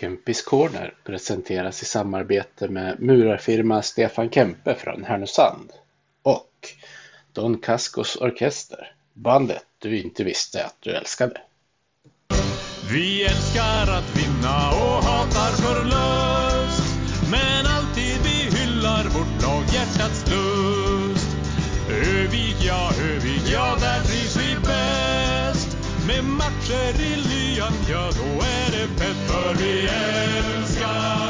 Kempis Corner presenteras i samarbete med murarfirma Stefan Kempe från Härnösand och Don Cascos Orkester, bandet du inte visste att du älskade. Vi älskar att vinna och hatar förlust Men alltid vi hyllar vårt lag hjärtats lust Övik, ja, Övik, ja, där trivs vi bäst Med matcher i lyan, ja, då är fett För vi älskar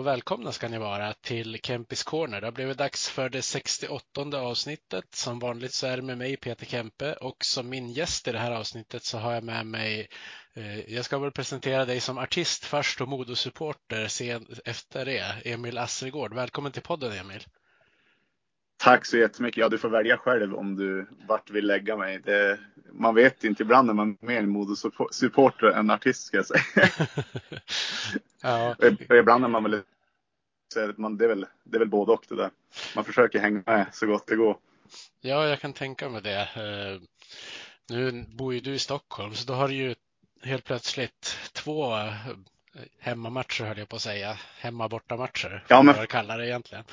och välkomna ska ni vara till Kempis Corner. Det har blivit dags för det 68 avsnittet. Som vanligt så är det med mig Peter Kempe och som min gäst i det här avsnittet så har jag med mig eh, jag ska väl presentera dig som artist först och modosupporter sen efter det. Emil Assergård. Välkommen till podden Emil. Tack så jättemycket. Ja, du får välja själv om du vart vill lägga mig. Det, man vet inte, ibland är man mer en modosupporter än artist ska jag säga. ja. Och ibland är man väl, man, det, är väl, det är väl både och det där. Man försöker hänga med så gott det går. ja, jag kan tänka mig det. Eh, Nu bor ju du i Stockholm så då har du ju helt plötsligt två eh, hemmamatcher höll jag på att säga. Hemma borta matcher. Ja, men- Vad jag kallar det egentligen.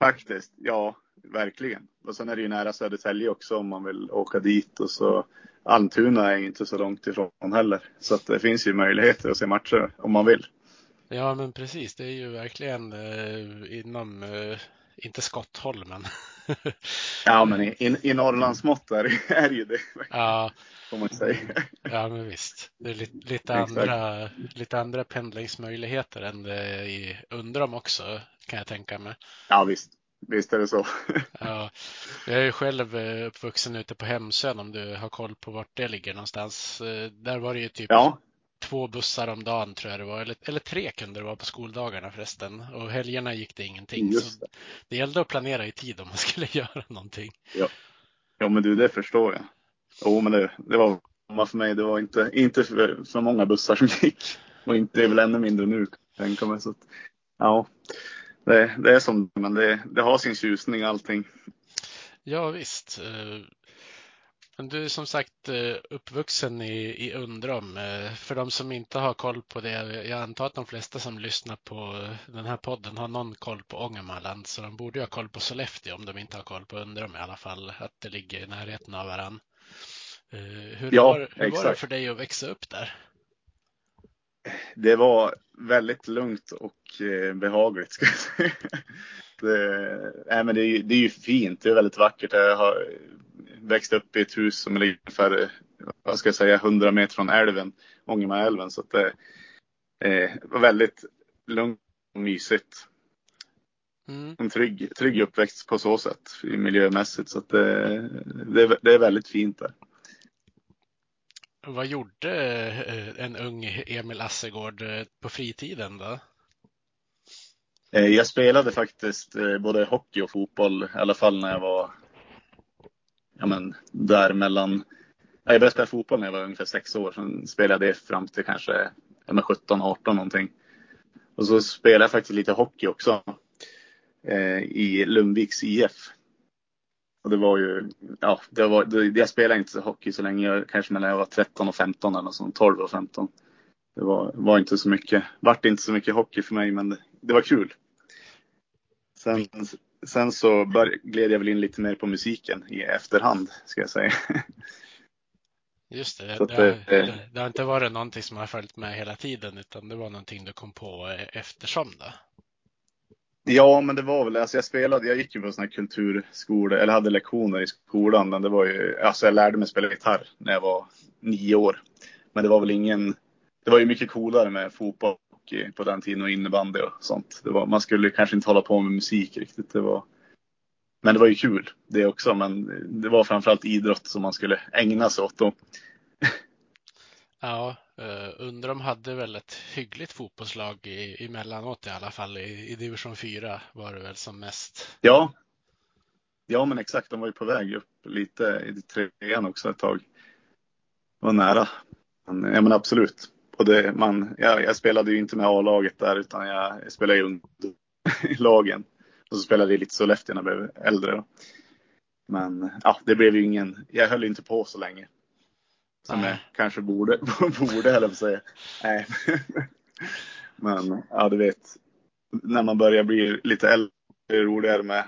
Faktiskt, ja, verkligen. Och sen är det ju nära Södertälje också om man vill åka dit och så Almtuna är ju inte så långt ifrån heller. Så att det finns ju möjligheter att se matcher om man vill. Ja, men precis. Det är ju verkligen eh, inom, eh, inte skotthåll, men Ja, men i, i, i Norrlandsmått är, är ju det, ja, får man säga. ja, men visst. Det är lite, lite, andra, lite andra pendlingsmöjligheter än det i Undrom också, kan jag tänka mig. Ja, visst. Visst är det så. Ja, jag är ju själv eh, uppvuxen ute på Hemsön om du har koll på vart det ligger någonstans. Eh, Där var det ju typ Ja, två bussar om dagen tror jag det var, eller, eller tre kunde det vara på skoldagarna förresten. Och helgerna gick det ingenting. just Så det. det gällde att planera i tid om man skulle göra någonting. Ja, men du, det förstår jag. Jo, men det, det var samma för mig. Det var inte, inte för, för många bussar som gick. Och inte, det är väl ännu mindre nu, tänka mig. Så att, ja, det, det är som men det, det har sin tjusning allting. Ja visst. Eh, Men du är som sagt eh, uppvuxen i, i Undrom. Eh, För de som inte har koll på det, jag antar att de flesta som lyssnar på den här podden har någon koll på Ångermanland, så de borde ju ha koll på Sollefteå om de inte har koll på Undrom i alla fall, att det ligger i närheten av varann. Eh, Hur, Ja, var, hur var det för dig att växa upp där? Det var väldigt lugnt och eh, behagligt. Ska jag säga. Det, nej, men det, är, ju- det är ju fint. Det är väldigt vackert. Jag har växt upp i ett hus som ligger ungefär, vad ska jag säga, 100 meter från älven, Ångermanälven. Så att det eh, var väldigt lugnt och mysigt. Mm. En trygg, trygg uppväxt på så sätt miljömässigt. Så att det, det, är- det är väldigt fint där. Vad gjorde eh, en ung Emil Assegård eh, på fritiden då? Eh, Jag spelade faktiskt både hockey och fotboll, i alla fall när jag var ja, men, där mellan Jag började spela fotboll när jag var ungefär sex år. Sen spelade jag det fram till kanske ja, 17, 18 någonting. Och så spelade jag faktiskt lite hockey också eh, i Lundviks IF. Och det var ju, ja, det var, det, jag spelade inte hockey så länge, jag, kanske mellan jag var 13 och 15 eller något sånt, 12 och 15. Det var, var inte så mycket, vart inte så mycket hockey för mig, men det, det var kul. Sen, sen så bör, gled jag väl in lite mer på musiken i efterhand, ska jag säga. Just det, det, det- det, det har inte varit någonting som har följt med hela tiden utan det var någonting du kom på eftersom då. Ja, men det var väl, alltså jag spelade, jag gick ju på sådana här kulturskolor, eller hade lektioner i skolan, men det var ju, alltså jag lärde mig spela gitarr när jag var nio år. Men det var väl ingen, det var ju mycket coolare med fotboll och eh, på den tiden och innebandy och sånt. Var, man skulle kanske inte hålla på med musik riktigt. Det var, men det var ju kul det också, men det var framförallt idrott som man skulle ägna sig åt då. Ja, uh, Undrom hade väl ett hyggligt fotbollslag i, emellanåt i alla fall. I, I division 4 var det väl som mest. Ja. Ja, men exakt. De var ju på väg upp lite i trean också ett tag. Det var nära. Men, ja, men absolut. Och det, man, jag, jag spelade ju inte med A-laget där utan jag, spelade i lagen. Och så spelade jag lite Sollefteå när jag blev äldre. Då. Men ja, det blev ju ingen, jag höll inte på så länge. Som Nej. jag kanske borde, borde höll jag på att säga. Nej. Men ja, du vet. När man börjar bli lite äldre är det roligare med.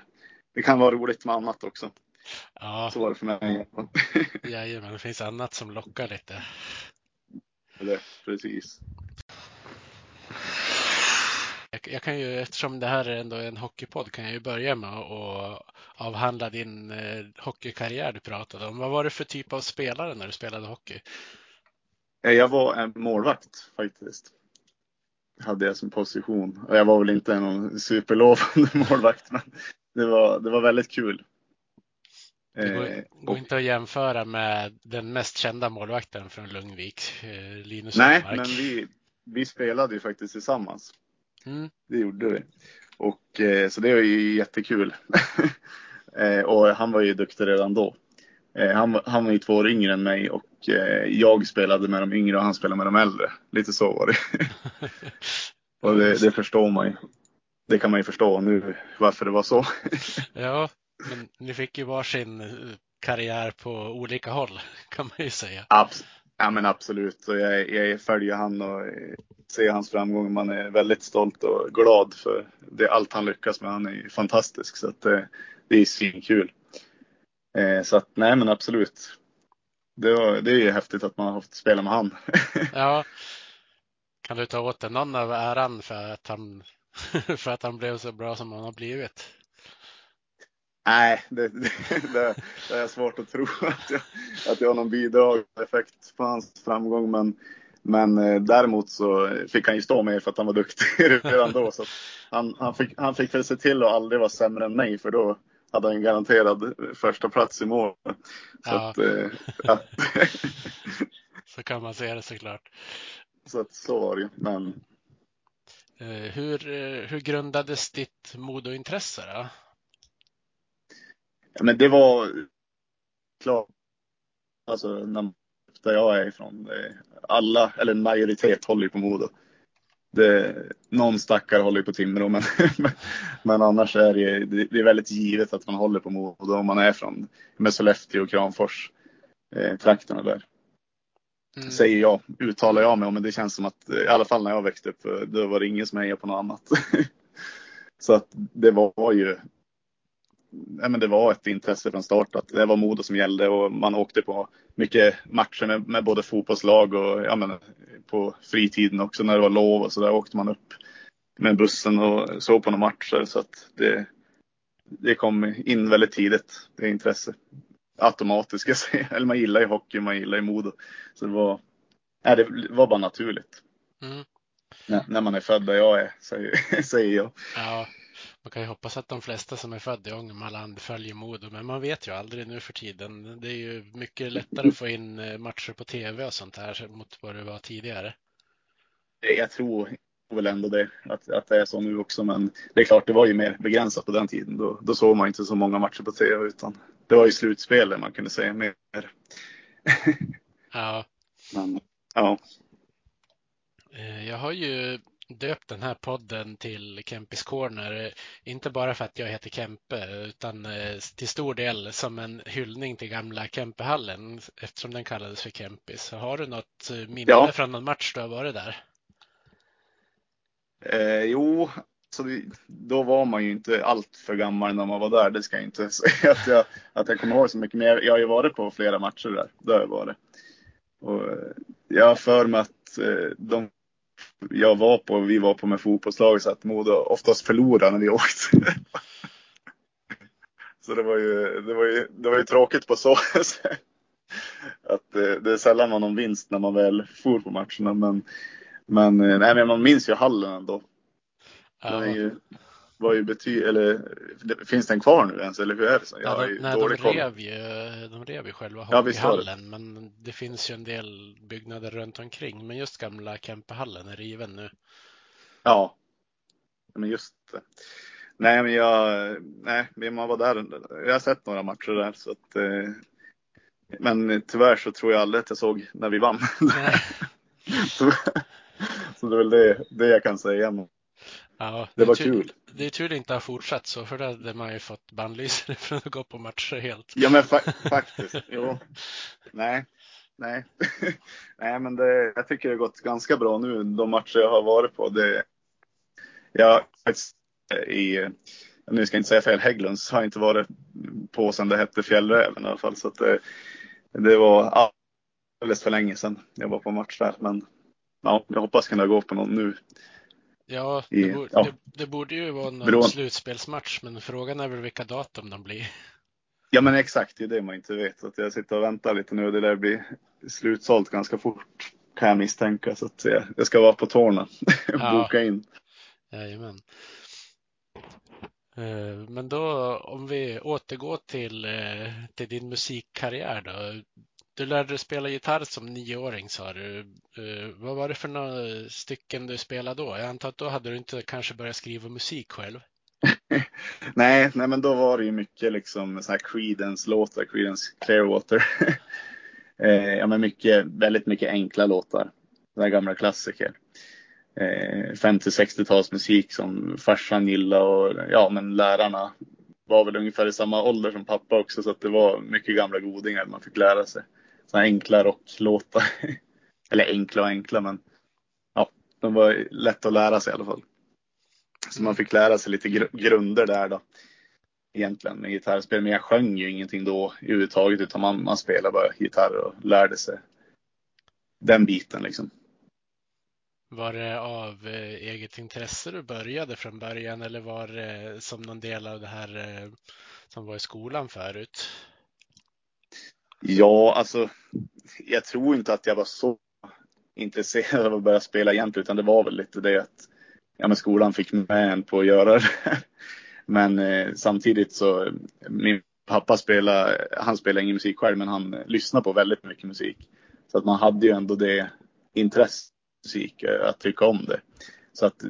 Det kan vara roligt med annat också. Ja, Så var det för mig. jajamän, det finns annat som lockar lite. Eller, precis. Jag, jag kan ju, eftersom det här är ändå en hockeypodd, kan jag ju börja med att avhandla din eh, hockeykarriär du pratade om. Vad var det för typ av spelare när du spelade hockey? Eh, Jag var en målvakt faktiskt. Hade jag som position. Och jag var väl inte någon superlovande målvakt. Men det var, det var väldigt kul. Det går, Eh, går inte att jämföra med den mest kända målvakten från Lundvik, eh, Linus Nej, Ullmark. men vi, vi spelade ju faktiskt tillsammans. Mm, Det gjorde vi. Och, eh, så det var ju jättekul. och han var ju duktig redan då. Han, var- han var ju två år yngre än mig och jag spelade med de yngre och han spelade med de äldre. Lite så var det. och det, det förstår man ju. Det kan man ju förstå nu varför det var så. Ja, men ni fick ju varsin eh, karriär på olika håll kan man ju säga. Abs- ja men absolut. Och jag, jag följer han och ser hans framgång. Man är väldigt stolt och glad för det, allt han lyckas med. Han är fantastisk. Så att, eh, det är svinkul. Eh, så att nej men absolut. Det, var, det är ju häftigt att man har fått spela med han. Ja. Kan du ta åt dig någon av äran för att han, för att han blev så bra som han har blivit? Nej, det, det, det, det är svårt att tro att jag, att jag har någon bidragande effekt på hans framgång. Men, men eh, däremot så fick han ju stå med för att han var duktig redan då. Så att han, han, fick, han fick väl se till att aldrig vara sämre än mig för då hade han garanterad första plats i mål. Så Ja. att, eh, ja. Så kan man se det såklart. så att så var det. Men Eh, Hur, eh, hur grundades ditt modointresse då? Ja, men det var klart. Alltså när, där jag är ifrån. Alla, eller en majoritet håller ju på Modo. Det, någon stackare håller ju på Timrå men, men annars är det, det är väldigt givet att man håller på Modo om man är från med Sollefteå och Kramfors. Eh, trakterna där. Mm. Säger jag, uttalar jag mig om men det känns som att i alla fall när jag växte upp eh, då var det ingen som hejade på något annat. Så att det var ju ja, men det var ett intresse från start att det var Modo som gällde och man åkte på mycket matcher med, med både fotbollslag och ja, men, på fritiden också när det var lov och så där åkte man upp med bussen och såg på några matcher så att det, det kom in väldigt tidigt, det intresse. Automatiskt ska jag säga. Eller man gillar ju hockey, man gillar ju Modo. Så det var, nej, det var bara naturligt. Mm. När, när man är född där jag är, säger, säger jag. Ja, man kan ju hoppas att de flesta som är födda i Ångermanland följer Modo, men man vet ju aldrig nu för tiden. Det är ju mycket lättare att få in eh, matcher på tv och sånt här mot vad det var tidigare. Jag tror väl ändå det, att, att det är så nu också. Men det är klart, det var ju mer begränsat på den tiden. Då, då såg man inte så många matcher på tv utan det var ju slutspel man kunde säga mer. Ja, Men, ja, eh, jag har ju döpt den här podden till Kempis Corner, inte bara för att jag heter Kempe, utan eh, till stor del som en hyllning till gamla Kempehallen, eftersom den kallades för Kempis. Har du något eh, minne Ja. från någon match du har varit där? eh, jo, så det, då var man ju inte allt för gammal när man var där. Det ska jag inte säga att jag, att jag kommer ihåg så mycket. Men jag, jag har ju varit på flera matcher där. Det har jag varit. Och eh, jag har för mig att de jag var på, vi var på med fotbollslaget så att Modo oftast förlorade när vi åkte. Så det var ju, det var ju, det var ju tråkigt på så sätt. Att det, det är sällan man någon vinst när man väl for på matcherna. Men, men, eh, nej, men man minns ju hallen ändå. Den är ju, var ju bety eller finns den kvar nu ens eller hur är det? Så? Jag Ja, de, nej, de, rev ju, de rev ju själva Ja, hockeyhallen, men det finns ju en del byggnader runt omkring. Men just gamla Kempehallen är riven nu. Ja. Men just det. Nej, men jag, nej, men man var där. Jag har sett några matcher där så att. Eh, men tyvärr så tror jag aldrig att jag såg när vi vann. Nej, Så det är väl det, det jag kan säga. Ja, det var tur, kul. Det är tur det inte har fortsatt så, för då hade man ju fått bannlysa från att gå på matcher helt. Ja, men fa faktiskt. Jo. Nej, nej. nej, men det, jag tycker det har gått ganska bra nu, de matcher jag har varit på. Det, jag faktiskt i, nu ska jag inte säga fel, Hägglunds har inte varit på sedan det hette Fjällräven i alla fall. Så det, det var alldeles för länge sedan jag var på match där. Men ja, jag hoppas kunna gå på någon nu. Ja, det, borde, ja. Det, det, borde ju vara någon Bron. slutspelsmatch, men frågan är väl vilka datum de blir. Ja, men exakt, det är det man inte vet. Att jag sitter och väntar lite nu och det där blir slutsålt ganska fort kan jag misstänka. Så att jag, jag ska vara på tårna och ja. boka in. Jajamän. Eh, men då om vi återgår till, eh, till din musikkarriär då. Du lärde dig spela gitarr som nioåring sa du. Uh, vad var det för några stycken du spelade då? Jag antar att då hade du inte kanske börjat skriva musik själv? nej, nej, men då var det ju mycket liksom så här Creedence-låtar, Creedence Clearwater. Eh, ja, men mycket, väldigt mycket enkla låtar. Sådana gamla klassiker eh, 50-60-talsmusik som farsan gillade och ja, men lärarna var väl ungefär i samma ålder som pappa också så att det var mycket gamla godingar man fick lära sig. Sådana enkla rocklåtar. Eller enkla och enkla men ja, de var lätta att lära sig i alla fall. Så man fick lära sig lite gr grunder där då. Egentligen med gitarrspel. Men jag sjöng ju ingenting då överhuvudtaget utan man, man spelade bara gitarr och lärde sig den biten liksom. Var det av eh, eget intresse du började från början eller var det eh, som någon del av det här eh, som var i skolan förut? Ja, alltså jag tror inte att jag var så intresserad av att börja spela egentligen utan det var väl lite det att ja, men skolan fick med en på att göra det. Men eh, samtidigt så min pappa spelade, han spelade ingen musik själv men han lyssnade på väldigt mycket musik. Så att man hade ju ändå det intresset musik, eh, att tycka om det. Så att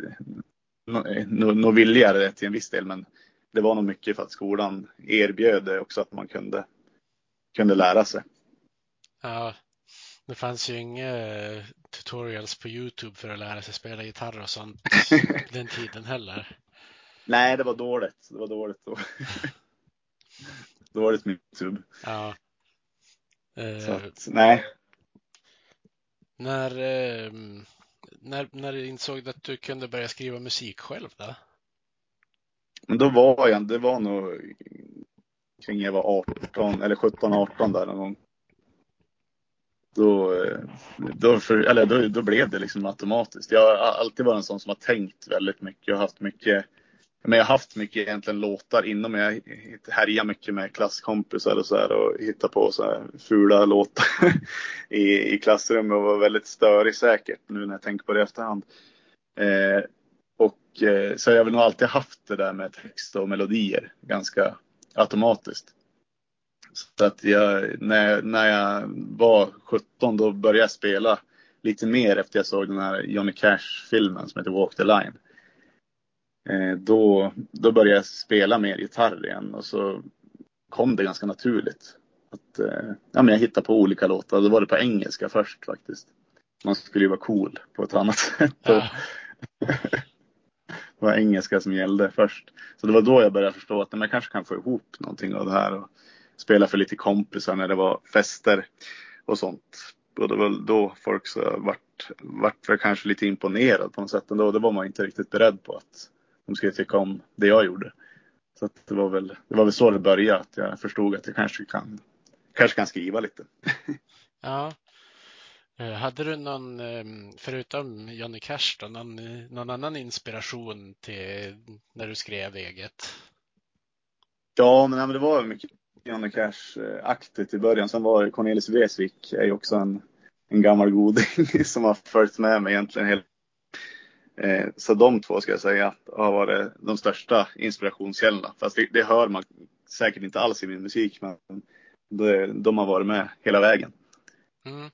nog no, ville jag det till en viss del, men det var nog mycket för att skolan erbjöd det också att man kunde, kunde lära sig. Ja, det fanns ju inga eh, tutorials på Youtube för att lära sig spela gitarr och sånt den tiden heller. Nej, det var dåligt. Det var dåligt då. dåligt med Youtube. Ja. Så att, nej, när, eh, när, när du insåg att du kunde börja skriva musik själv då? Men då var jag, det var nog kring jag var 18 eller 17, 18 där någon gång. Då, eh, då, för, eller då, då blev det liksom automatiskt. Jag har alltid varit en sån som har tänkt väldigt mycket och haft mycket men jag har haft mycket egentligen låtar inom. Jag härjar mycket med klasskompisar och så här och hittar på så här fula låtar i, i klassrummet och var väldigt störig säkert nu när jag tänker på det i efterhand. Eh, och eh, så jag har väl nog alltid haft det där med text och melodier ganska automatiskt. Så att jag, när, när jag var 17 då började jag spela lite mer efter jag såg den här Johnny Cash-filmen som heter Walk the Line. Eh, då, då började jag spela mer gitarr igen och så kom det ganska naturligt. Att, eh, ja, men jag hittade på olika låtar. Då var det på engelska först faktiskt. Man skulle ju vara cool på ett annat sätt. Ja. det var engelska som gällde först. Så det var då jag började förstå att man kanske kan få ihop någonting av det här och spela för lite kompisar när det var fester och sånt. Och det var då folk så vart, vart för kanske lite imponerad på något sätt ändå. Det var man inte riktigt beredd på att de skulle tycka om det jag gjorde. Så det, var väl, det var väl så det började, att jag förstod att jag kanske kan, kanske kan skriva lite. Ja. Eh, hade du någon, ehm, förutom Johnny Cash, då, någon, någon annan inspiration till när du skrev eget? Ja, men det var mycket Johnny Cash-aktigt i början. Sen var Cornelis Vreeswijk är ju också en, en gammal goding som har följt med mig egentligen hela Eh, så de två ska jag säga har varit de största inspirationskällorna. Fast det, det, hör man säkert inte alls i min musik, men det, de har varit med hela vägen. Mm.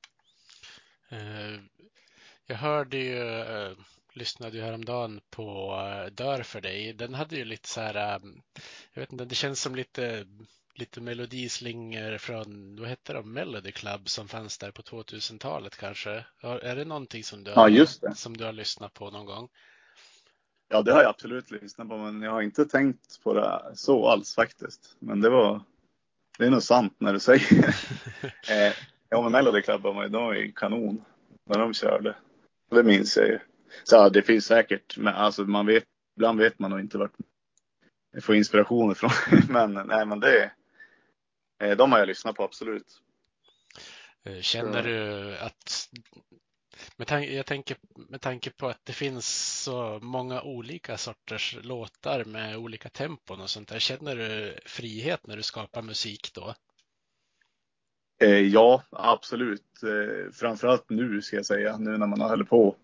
Eh, jag hörde ju, eh, lyssnade ju häromdagen på Dör för dig. Den hade ju lite så här, jag vet inte, det känns som lite lite melodislingor från, vad hette de, Melody Club som fanns där på 2000-talet kanske? Är det någonting som du, har, ja, det. som du har lyssnat på någon gång? Ja, det har jag absolut lyssnat på, men jag har inte tänkt på det så alls faktiskt. Men det var, det är nog sant när du säger eh, Ja, men Melody Club var, de var ju kanon när de körde. Det minns jag ju. Så ja, det finns säkert, men alltså man vet, ibland vet man nog inte vart man får inspiration ifrån. men nej, men det, eh, de har jag lyssnat på absolut. Eh, känner du att med tanke, jag tänker med tanke på att det finns så många olika sorters låtar med olika tempon och sånt där. Känner du frihet när du skapar musik då? Eh, ja, absolut. Eh, framförallt nu ska jag säga, nu när man har hållit på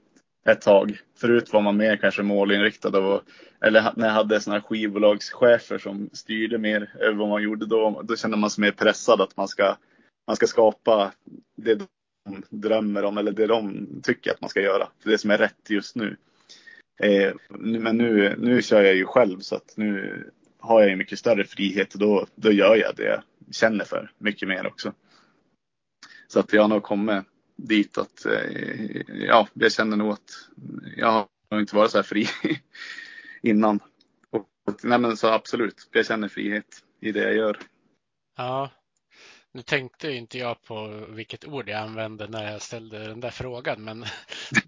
ett tag. Förut var man mer kanske målinriktad och, eller när jag hade sådana här skivbolagschefer som styrde mer över vad man gjorde då. Då kände man sig mer pressad att man ska, man ska skapa det de drömmer om eller det de tycker att man ska göra. Det som är rätt just nu. Eh, men nu, nu kör jag ju själv så att nu har jag ju mycket större frihet och då, då gör jag det jag känner för mycket mer också. Så att jag har nog kommit dit att eh, ja, jag känner nog att jag har inte varit så här fri innan. Och, nej men så absolut, jag känner frihet i det jag gör. Ja, nu tänkte inte jag på vilket ord jag använde när jag ställde den där frågan, men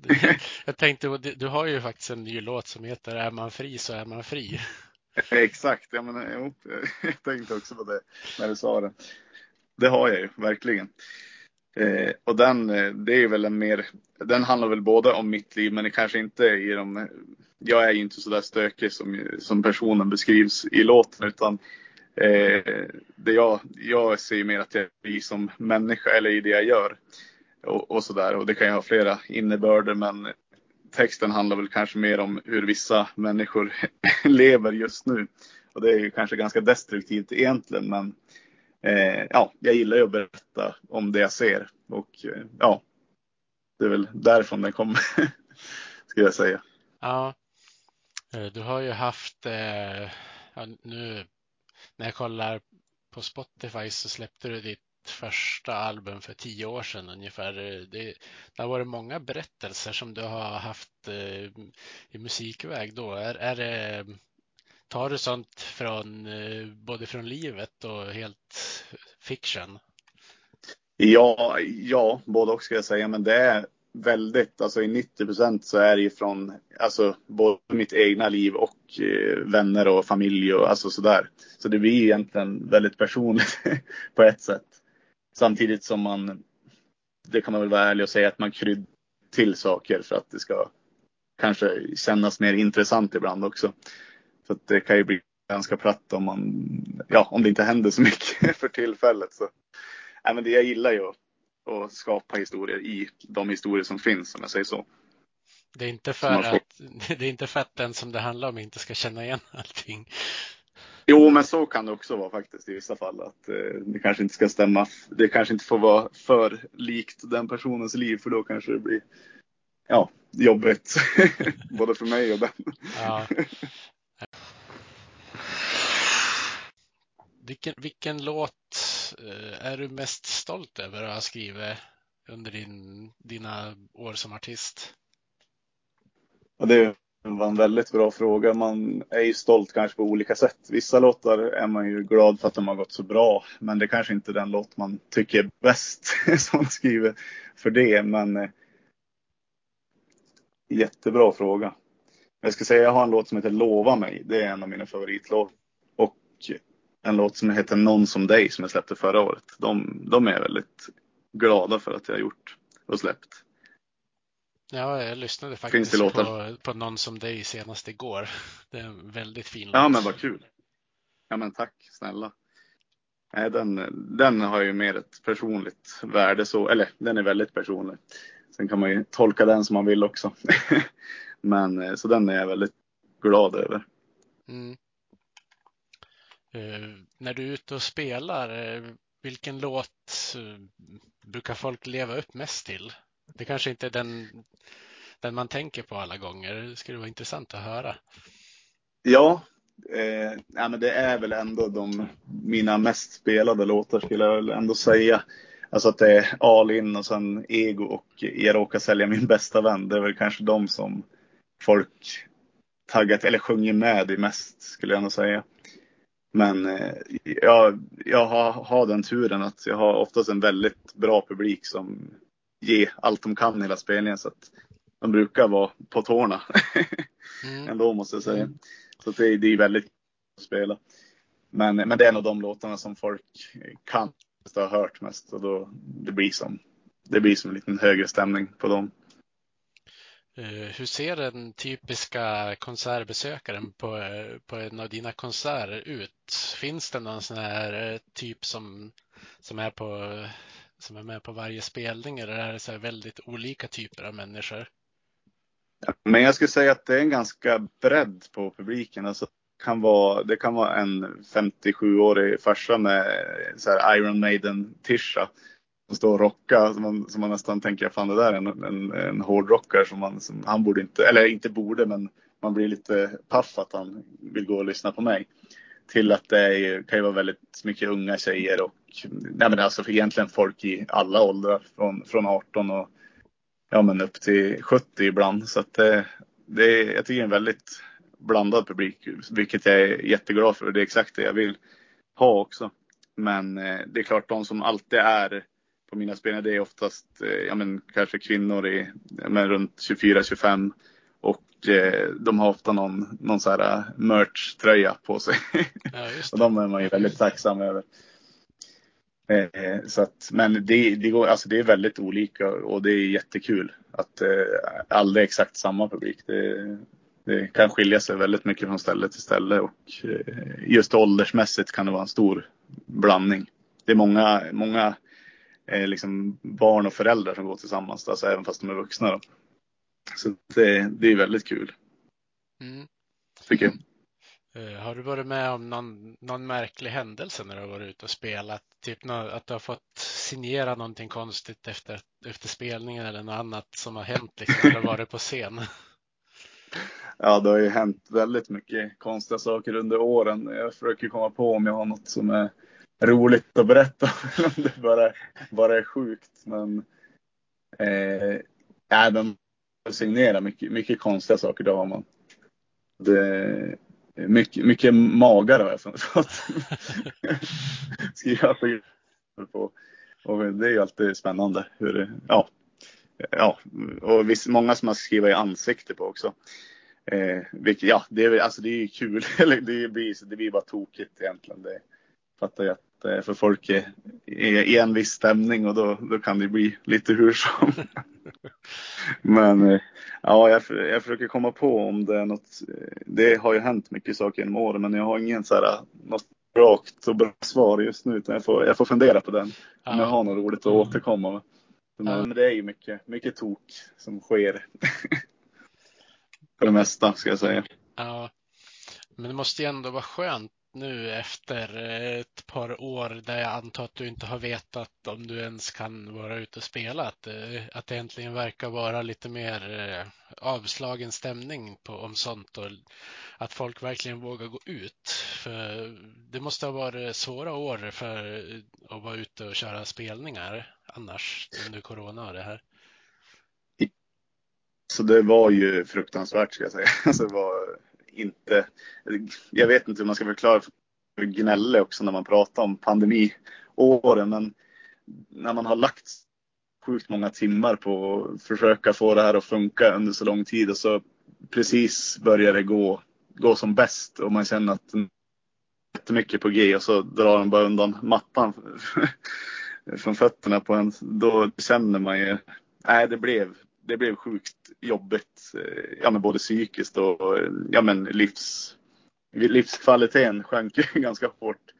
jag tänkte, du har ju faktiskt en ny låt som heter Är man fri så är man fri. Exakt, ja, men, jag tänkte också på det när du sa det. Det har jag ju verkligen. Eh, och den, eh, det är väl en mer, den handlar väl både om mitt liv men det kanske inte i de, jag är ju inte så där stökig som, som personen beskrivs i låten utan eh, det jag, jag ser mer att jag blir som människa eller i det jag gör. Och, och sådär och det kan ju ha flera innebörder men texten handlar väl kanske mer om hur vissa människor lever just nu. Och det är ju kanske ganska destruktivt egentligen men eh, ja, jag gillar ju att berätta om det jag ser och eh, ja, det är väl därifrån den kommer, skulle jag säga. Ja, eh, du har ju haft, eh, ja, nu när jag kollar på Spotify så släppte du ditt första album för tio år sedan ungefär. Det, det har varit många berättelser som du har haft eh, i musikväg då. Är, är det Tar du sånt från eh, både från livet och helt fiction? Ja, ja, både och ska jag säga, men det är väldigt, alltså i 90 procent så är det ju från, alltså både mitt egna liv och eh, vänner och familj och alltså sådär. Så det blir egentligen väldigt personligt på ett sätt. Samtidigt som man, det kan man väl vara ärlig och säga att man kryddar till saker för att det ska kanske kännas mer intressant ibland också. Så det kan ju bli ganska platt om man, ja, om det inte händer så mycket för tillfället. Så, nej, men det jag gillar ju att, att skapa historier i de historier som finns, om jag säger så. Det är inte för, att, det är inte för att den som det handlar om inte ska känna igen allting. Jo, men så kan det också vara faktiskt i vissa fall. Att eh, det kanske inte ska stämma. Det kanske inte får vara för likt den personens liv för då kanske det blir ja, jobbigt. Både för mig och den. Ja. Vilken, vilken låt eh, är du mest stolt över att ha skrivit under din, dina år som artist? Ja, det var en väldigt bra fråga. Man är ju stolt kanske på olika sätt. Vissa låtar är man ju glad för att de har gått så bra. Men det är kanske inte är den låt man tycker är bäst som man skriver för det. Men eh, jättebra fråga. Jag ska säga jag har en låt som heter Lova mig. Det är en av mina favoritlåtar. Och en låt som heter Någon som dig som jag släppte förra året. De, de är väldigt glada för att jag har gjort och släppt. Ja, jag lyssnade faktiskt på, på Någon som dig senast igår. Det är en väldigt fin låt. Ja, men vad kul. Ja, men tack snälla. Nej, den, den har ju mer ett personligt värde så, eller den är väldigt personlig. Sen kan man ju tolka den som man vill också. men eh, så den är jag väldigt glad över. Mm. Eh, när du är ute och spelar, eh, vilken låt eh, brukar folk leva upp mest till? Det kanske inte är den, den man tänker på alla gånger. Det skulle vara intressant att höra. Ja, Eh, ja, men det är väl ändå de, mina mest spelade låtar skulle jag väl ändå säga. Alltså att det är All In och sen Ego och Jag råkar sälja min bästa vän. Det är väl kanske de som folk taggat eller sjunger med i mest skulle jag nog säga. Men eh, jag, jag har, har den turen att jag har oftast en väldigt bra publik som ger allt de kan hela spelningen. Så att de brukar vara på tårna. Mm. Ändå måste jag säga. Mm. Så det, det är väldigt kul att spela. Men, men det är en av de låtarna som folk kan ha hört mest. Och då, det, blir som, det blir som en liten högre stämning på dem. Eh, hur ser den typiska konsertbesökaren på, eh, på en av dina konserter ut? Finns det någon sån här eh, typ som, som, är, på, som är med på varje spelning eller är det så väldigt olika typer av människor? Men jag skulle säga att det är en ganska bredd på publiken. Alltså, det, kan vara, det kan vara en 57-årig farsa med så här Iron Maiden-tisha står och rockar som man, som man nästan tänker, fan det där är en, en, en hårdrockare som, man, som han borde inte, eller inte borde, men man blir lite paff att han vill gå och lyssna på mig. Till att det är, kan ju vara väldigt mycket unga tjejer och nej men alltså egentligen folk i alla åldrar från, från 18 och ja, men upp till 70 ibland. Så att det, det är, jag tycker det är en väldigt blandad publik, vilket jag är jätteglad för. Det är exakt det jag vill ha också. Men eh, det är klart, de som alltid är på mina spelningar, det är oftast eh, ja, men, kanske kvinnor i ja, men, runt 24-25. Och eh, de har ofta någon, någon så här merch-tröja på sig. Ja, och de är man ju väldigt tacksam över. Eh, så att, men det, det, går, alltså det är väldigt olika och det är jättekul att eh, aldrig exakt samma publik. Det, det, kan skilja sig väldigt mycket från ställe till ställe och eh, just åldersmässigt kan det vara en stor blandning. Det är många, många eh, liksom barn och föräldrar som går tillsammans, alltså även fast de är vuxna. Då. Så det, det är väldigt kul. Mm. Tycker jag. Eh, har du varit med om någon, någon märklig händelse när du har varit ute och spelat? Typ att du har fått signera någonting konstigt efter, efter spelningen eller något annat som har hänt liksom, när du har varit på scen? Ja, det har ju hänt väldigt mycket konstiga saker under åren. Jag försöker komma på om jag har något som är roligt att berätta. om det bara, bara är sjukt. Men, eh, ja, men signera mycket, mycket konstiga saker, det har man. Det, mycket, mycket magar har jag fått skriva på. Och det är ju alltid spännande. Hur ja, ja, och visst, många som har skrivit i ansikte på också. Eh, vilket, ja, det är, alltså det är kul. det, blir, det blir bara tokigt egentligen. Det fattar jag att för folk är i en viss stämning och då, då kan det bli lite hur som. Men eh, ja, jag, jag försöker komma på om det är något. Det har ju hänt mycket saker genom åren, men jag har ingen så här något rakt och bra svar just nu, utan jag får, jag får fundera på den. Ja. Om jag har något roligt att mm. återkomma med. Men, ja. det är ju mycket, mycket tok som sker. För det mesta ska jag säga. Ja, men det måste ju ändå vara skönt nu efter eh, ett par år där jag antar att du inte har vetat om du ens kan vara ute och spela. Att, eh, att det äntligen verkar vara lite mer eh, avslagen stämning på, om sånt och att folk verkligen vågar gå ut. För det måste ha varit svåra år för att vara ute och köra spelningar annars under corona och det här. Så det var ju fruktansvärt ska jag säga. Alltså det var inte, jag vet inte hur man ska förklara för gnälle också när man pratar om pandemiåren. Men när man har lagt sjukt många timmar på att försöka få det här att funka under så lång tid och så precis börjar det gå, gå som bäst och man känner att det är jättemycket på G och så drar de bara undan mattan från fötterna på en. Då känner man ju, nej det blev, det blev sjukt jobbigt. Eh, ja, men både psykiskt och ja, men livs, livskvaliteten sjönk ju ganska hårt.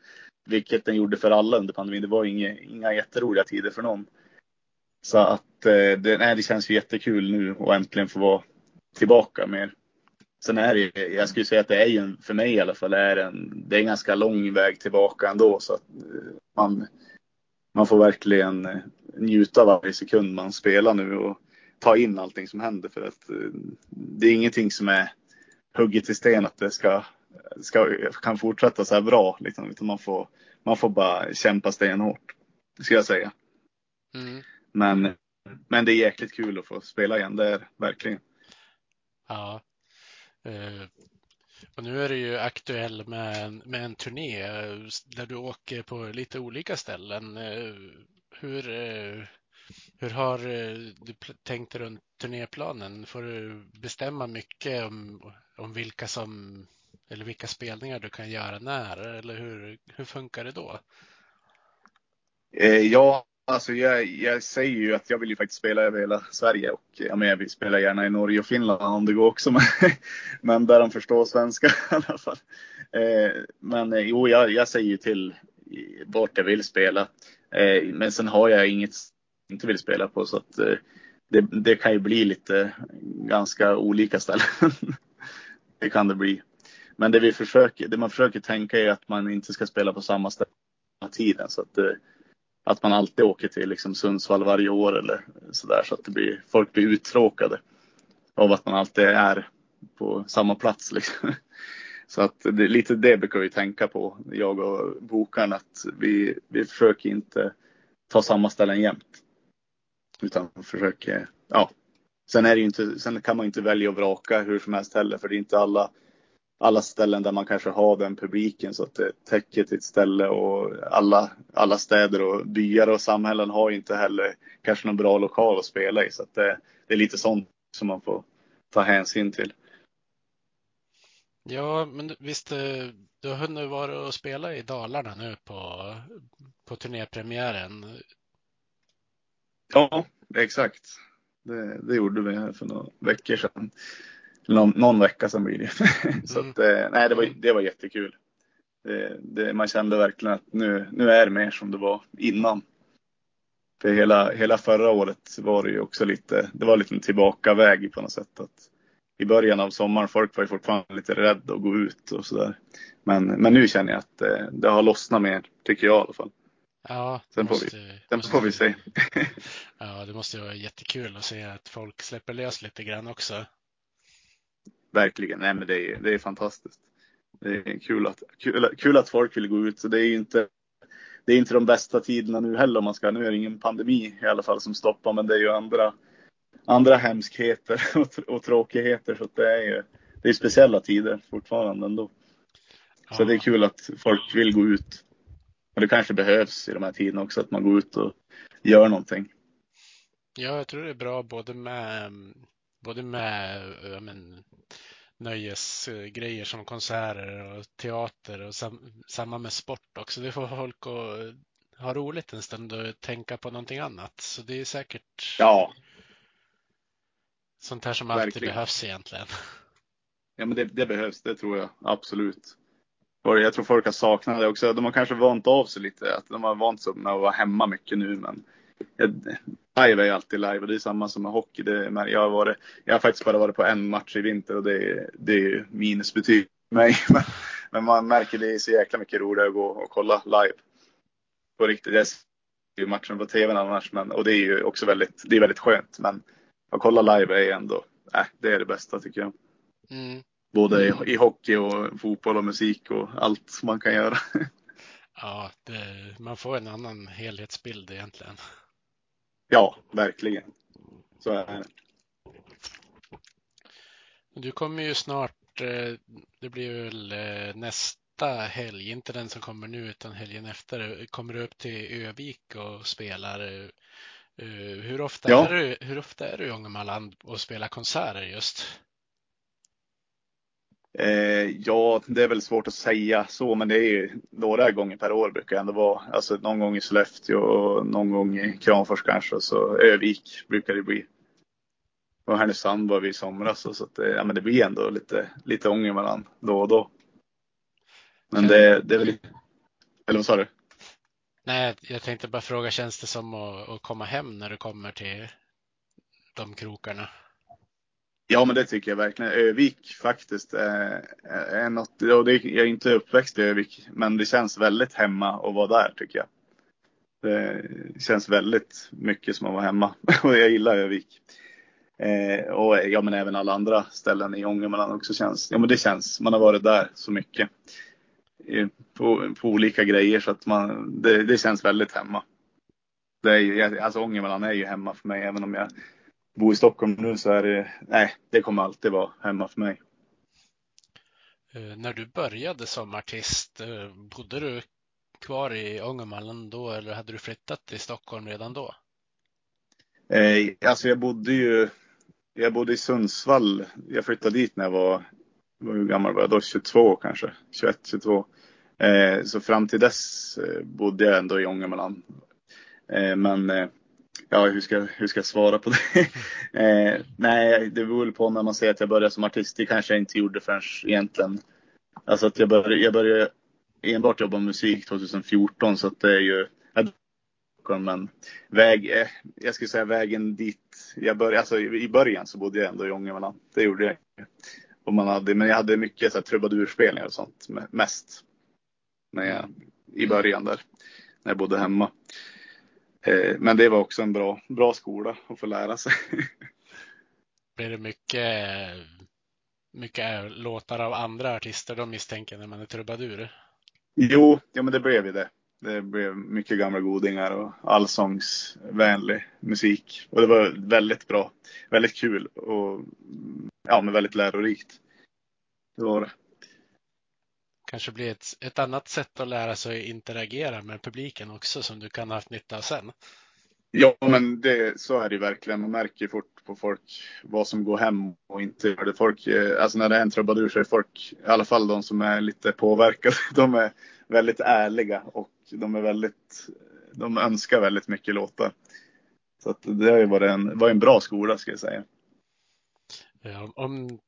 Vilket den gjorde för alla under pandemin. Det var inga, inga jätteroliga tider för någon. Så att eh, det, nej, det känns ju jättekul nu att äntligen få vara tillbaka mer. Sen är det jag skulle säga att det är ju, för mig i alla fall, är en, det är en ganska lång väg tillbaka ändå. Så att eh, man, man får verkligen njuta varje sekund man spelar nu och ta in allting som händer för att eh, det är ingenting som är hugget i sten att det ska ska, kan fortsätta så här bra. Liksom, utan man får, man får bara kämpa stenhårt. Ska jag säga. Mm. Men, men det är jäkligt kul att få spela igen. Det är verkligen. Ja. Uh, och nu är du ju aktuell med en, med en turné där du åker på lite olika ställen. Hur, hur har eh, du tänkt runt turnéplanen? Får du bestämma mycket om, om vilka som eller vilka spelningar du kan göra när? Eller hur, hur funkar det då? Eh, ja, alltså jag, jag säger ju att jag vill ju faktiskt spela över hela Sverige och ja, men jag vill spela gärna i Norge och Finland om det går också. Men, men där de förstår svenska i alla fall. Eh, men jo, jag, jag säger ju till vart jag vill spela. Men sen har jag inget inte vill spela på. Så att eh, det, det kan ju bli lite ganska olika ställen. det kan det bli. Men det vi försöker, det man försöker tänka är att man inte ska spela på samma ställe hela tiden. Så att, eh, att man alltid åker till liksom Sundsvall varje år eller sådär så att det blir, folk blir uttråkade av att man alltid är på samma plats. Liksom. Så att det, lite det brukar vi tänka på, jag och bokaren, att vi, vi försöker inte ta samma ställen jämt. Utan försöker, ja. Sen, är det inte, sen kan man inte välja och vraka hur som helst heller, för det är inte alla, alla ställen där man kanske har den publiken så att det täcker till ett ställe och alla, alla städer och byar och samhällen har inte heller kanske någon bra lokal att spela i. Så att det, det är lite sånt som man får ta hänsyn till. Ja, men visst, eh, du har hunnit vara och spela i Dalarna nu på, på turnépremiären. Ja, exakt. Det, det gjorde vi här för några veckor sedan. Någon, någon vecka sedan blir det. Så att, eh, nej, det var, det var jättekul. Det, det, man kände verkligen att nu, nu är det mer som det var innan. För hela, hela förra året var det ju också lite, det var lite en tillbakaväg på något sätt. Att I början av sommaren, folk var ju fortfarande lite rädda att gå ut och sådär. Men, men nu känner jag att det, det har lossnat mer, tycker jag i alla fall. Ja, sen får vi, sen får vi se. ja, det måste vara jättekul att se att folk släpper lös lite grann också. Verkligen, nej men det är, det är fantastiskt. Det är kul att, kul, kul att folk vill gå ut. Så det är inte, det är inte de bästa tiderna nu heller om man ska. Nu är det ingen pandemi i alla fall som stoppar, men det är ju andra, andra hemskheter och, och tråkigheter. Så det är ju det är speciella tider fortfarande ändå. Så ja. det är kul att folk vill gå ut. Och det kanske behövs i de här tiderna också, att man går ut och gör någonting. Ja, jag tror det är bra både med, både med men, nöjesgrejer som konserter och teater och sam, samma med sport också. Det får folk att ha roligt en stund och tänka på någonting annat. Så det är säkert ja. sånt här som alltid Verkligen. behövs egentligen. Ja, men det, det behövs, det tror jag absolut. Jag tror folk har saknat det också. De har kanske vant av sig lite. Att de har vant sig med att vara hemma mycket nu. Men live är ju alltid live och det är samma som med hockey. Det, jag, har varit, jag har faktiskt bara varit på en match i vinter och det, är, det är minusbetyg för mig. Men, men man märker det är så jäkla mycket roligare att gå och kolla live. På riktigt. Jag ser ju matchen på tv annars. Men, och det är ju också väldigt, det är väldigt skönt. Men att kolla live är ändå, äh, det är det bästa tycker jag. Mm. Både i, i, hockey och fotboll och musik och allt man kan göra. Ja, det, man får en annan helhetsbild egentligen. Ja, verkligen. Så är det. Du kommer ju snart, eh, det blir väl eh, nästa helg, inte den som kommer nu utan helgen efter, kommer du upp till Övik och spelar. Eh, hur ofta, ja. är, du, hur ofta är du i Ångermanland och spelar konserter just? Eh, ja, det är väl svårt att säga så, men det är ju några gånger per år brukar det ändå vara. Alltså någon gång i Sollefteå och någon gång i Kramfors kanske och så Övik brukar det bli. Och Härnösand var vi i somras så att det, ja, men det blir ändå lite, lite ånger mellan då och då. Men det, det är väl Eller vad sa du? Nej, jag tänkte bara fråga, känns det som att, att komma hem när du kommer till de krokarna? Ja, men det tycker jag verkligen. Övik faktiskt är, är något, och det, jag är inte uppväxt i Övik, men det känns väldigt hemma att vara där tycker jag. Det känns väldigt mycket som att vara hemma och jag gillar Övik. Eh, och ja, men även alla andra ställen i Ångermanland också känns. Ja, men det känns. Man har varit där så mycket eh, på, på olika grejer så att man, det, det känns väldigt hemma. Det är alltså Ångermanland är ju hemma för mig. Även om jag bor i Stockholm nu så är det, nej, det kommer alltid vara hemma för mig. Eh, när du började som artist, eh, bodde du kvar i Ångermanland då eller hade du flyttat till Stockholm redan då? Eh, alltså jag bodde ju, jag bodde i Sundsvall. Jag flyttade dit när jag var, hur gammal var jag då? 22 kanske, 21, 22. Eh, så fram till dess bodde jag ändå i Ångermanland. Eh, men ja, hur ska, hur ska jag svara på det? Eh, nej, det beror väl på när man säger att jag började som artist. Det kanske jag inte gjorde förrän egentligen. Alltså att jag började, jag började enbart jobba med musik 2014 så att det är ju men väg, eh, jag skulle säga vägen dit jag började, alltså i början så bodde jag ändå i Ångermanland. Det gjorde jag. Och man hade, men jag hade mycket så här, trubadurspelningar och sånt mest. När jag, I början där, när jag bodde hemma. Eh, men det var också en bra, bra skola att få lära sig. Blir det mycket, mycket låtar av andra artister de misstänker när man är trubadur? Jo, ja men det blev ju det. Det blev mycket gamla godingar och allsångsvänlig musik. Och det var väldigt bra. Väldigt kul och ja, men väldigt lärorikt. Det var det. Kanske blir ett, ett annat sätt att lära sig interagera med publiken också som du kan ha haft nytta av sen. Ja, men det, så är det verkligen. Man märker fort på folk vad som går hem och inte gör det. Folk, eh, alltså när det är en trubadur så är folk, i alla fall de som är lite påverkade, de är väldigt ärliga och de är väldigt, de önskar väldigt mycket låtar. Så att det har ju varit en, var en bra skola ska jag säga. Ja, om,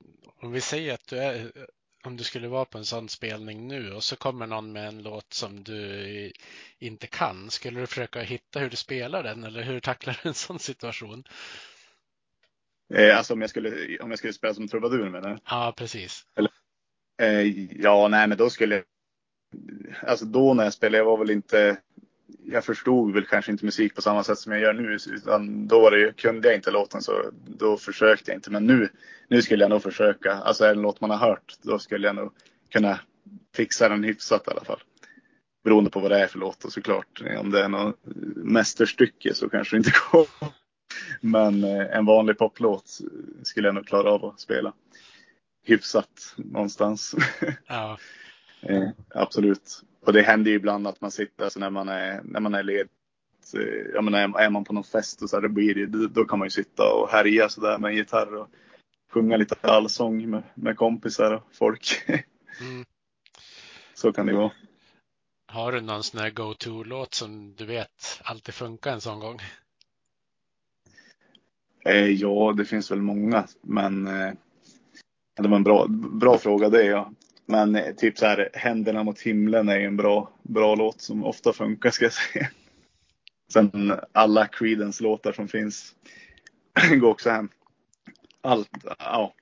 om vi säger att du är, om du skulle vara på en sån spelning nu och så kommer någon med en låt som du inte kan, skulle du försöka hitta hur du spelar den eller hur tacklar du en sån situation? Eh, alltså om jag skulle, om jag skulle spela som trubadur menar du? Ja, precis. Eller, eh, ja, nej, men då skulle jag alltså då när jag spelade, jag var väl inte, jag förstod väl kanske inte musik på samma sätt som jag gör nu. Utan då var det, kunde jag inte låten så då försökte jag inte. Men nu, nu skulle jag nog försöka. Alltså är det en låt man har hört, då skulle jag nog kunna fixa den hyfsat i alla fall. Beroende på vad det är för låt och såklart. Om det är något mästerstycke så kanske det inte går. Men eh, en vanlig poplåt skulle jag nog klara av att spela hyfsat någonstans. Ja. Eh, absolut. Och det händer ju ibland att man sitter, alltså när man är, när man är led, eh, ja men är man på någon fest och så här, då, blir det, då kan man ju sitta och härja sådär med en gitarr och sjunga lite allsång med, med kompisar och folk. Mm. så kan det vara. Har du någon sån här go-to-låt som du vet alltid funkar en sån gång? Eh, ja, det finns väl många, men eh, det var en bra, bra fråga det. Ja. Men eh, typ så här, Händerna mot himlen är ju en bra, bra låt som ofta funkar ska jag säga. Sen alla Creedence låtar som finns går också hem. Allt, ja.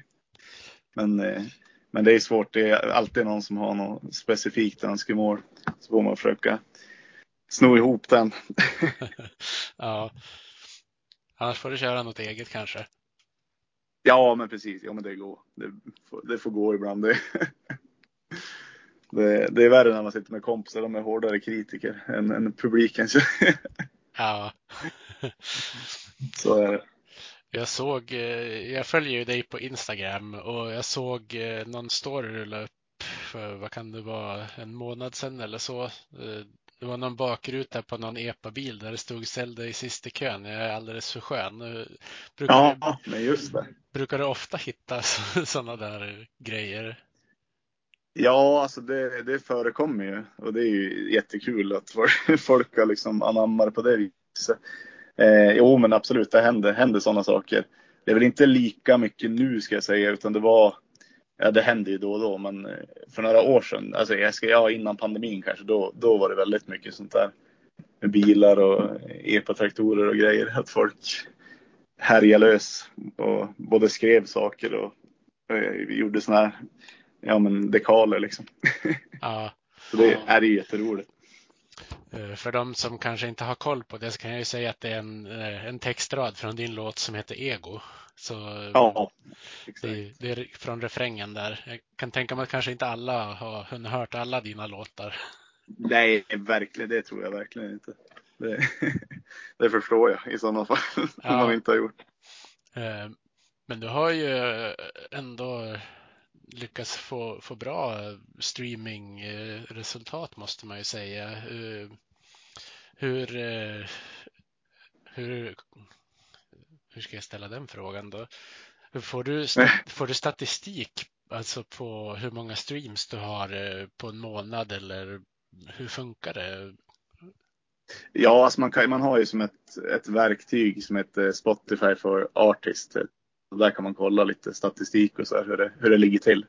men, eh, men det är svårt. Det är alltid någon som har något specifikt önskemål. Så får man försöka sno ihop den. ja. Annars får du köra något eget kanske. Ja, men precis. Ja, men det går. Det får, det får gå ibland. Det, det, det, är värre när man sitter med kompisar. De är hårdare kritiker än, än publiken. ja. Så är det. Jag såg, eh, jag följer ju dig på Instagram och jag såg eh, någon story rulla upp för vad kan det vara, en månad sedan eller så. Eh, det var någon bakruta på någon epa-bil där det stod sälj dig sist i kön, jag är alldeles för skön. Brukar ja, du, men just det. Brukar du ofta hitta sådana där grejer? Ja, alltså det, det förekommer ju och det är ju jättekul att folk har liksom anammar på det viset. Eh, jo, men absolut, det händer, händer sådana saker. Det är väl inte lika mycket nu ska jag säga, utan det var Ja, det händer ju då och då, men eh, för några år sedan, alltså jag ska, ja, innan pandemin kanske, då, då var det väldigt mycket sånt där. Med bilar och eh, epatraktorer och grejer. Att folk härjade lös och både skrev saker och, och gjorde såna här, ja men dekaler liksom. Ja. Så det är ju jätteroligt. Eh, för de som kanske inte har koll på det så kan jag ju säga att det är en, eh, en textrad från din låt som heter Ego. Så ja, det, det, är från refrängen där. Jag kan tänka mig att kanske inte alla har hunnit hört alla dina låtar. Nej, verkligen. Det tror jag verkligen inte. Det, det förstår jag i sådana fall. Ja. Om man inte har gjort. Men du har ju ändå lyckats få, få bra streamingresultat måste man ju säga. Hur, hur, hur, hur ska jag ställa den frågan då? Får du, får du statistik alltså på hur många streams du har på en månad eller hur funkar det? Ja, alltså man, kan, man har ju som ett, ett verktyg som heter Spotify for Artists. Där kan man kolla lite statistik och så här, hur, det, hur det ligger till.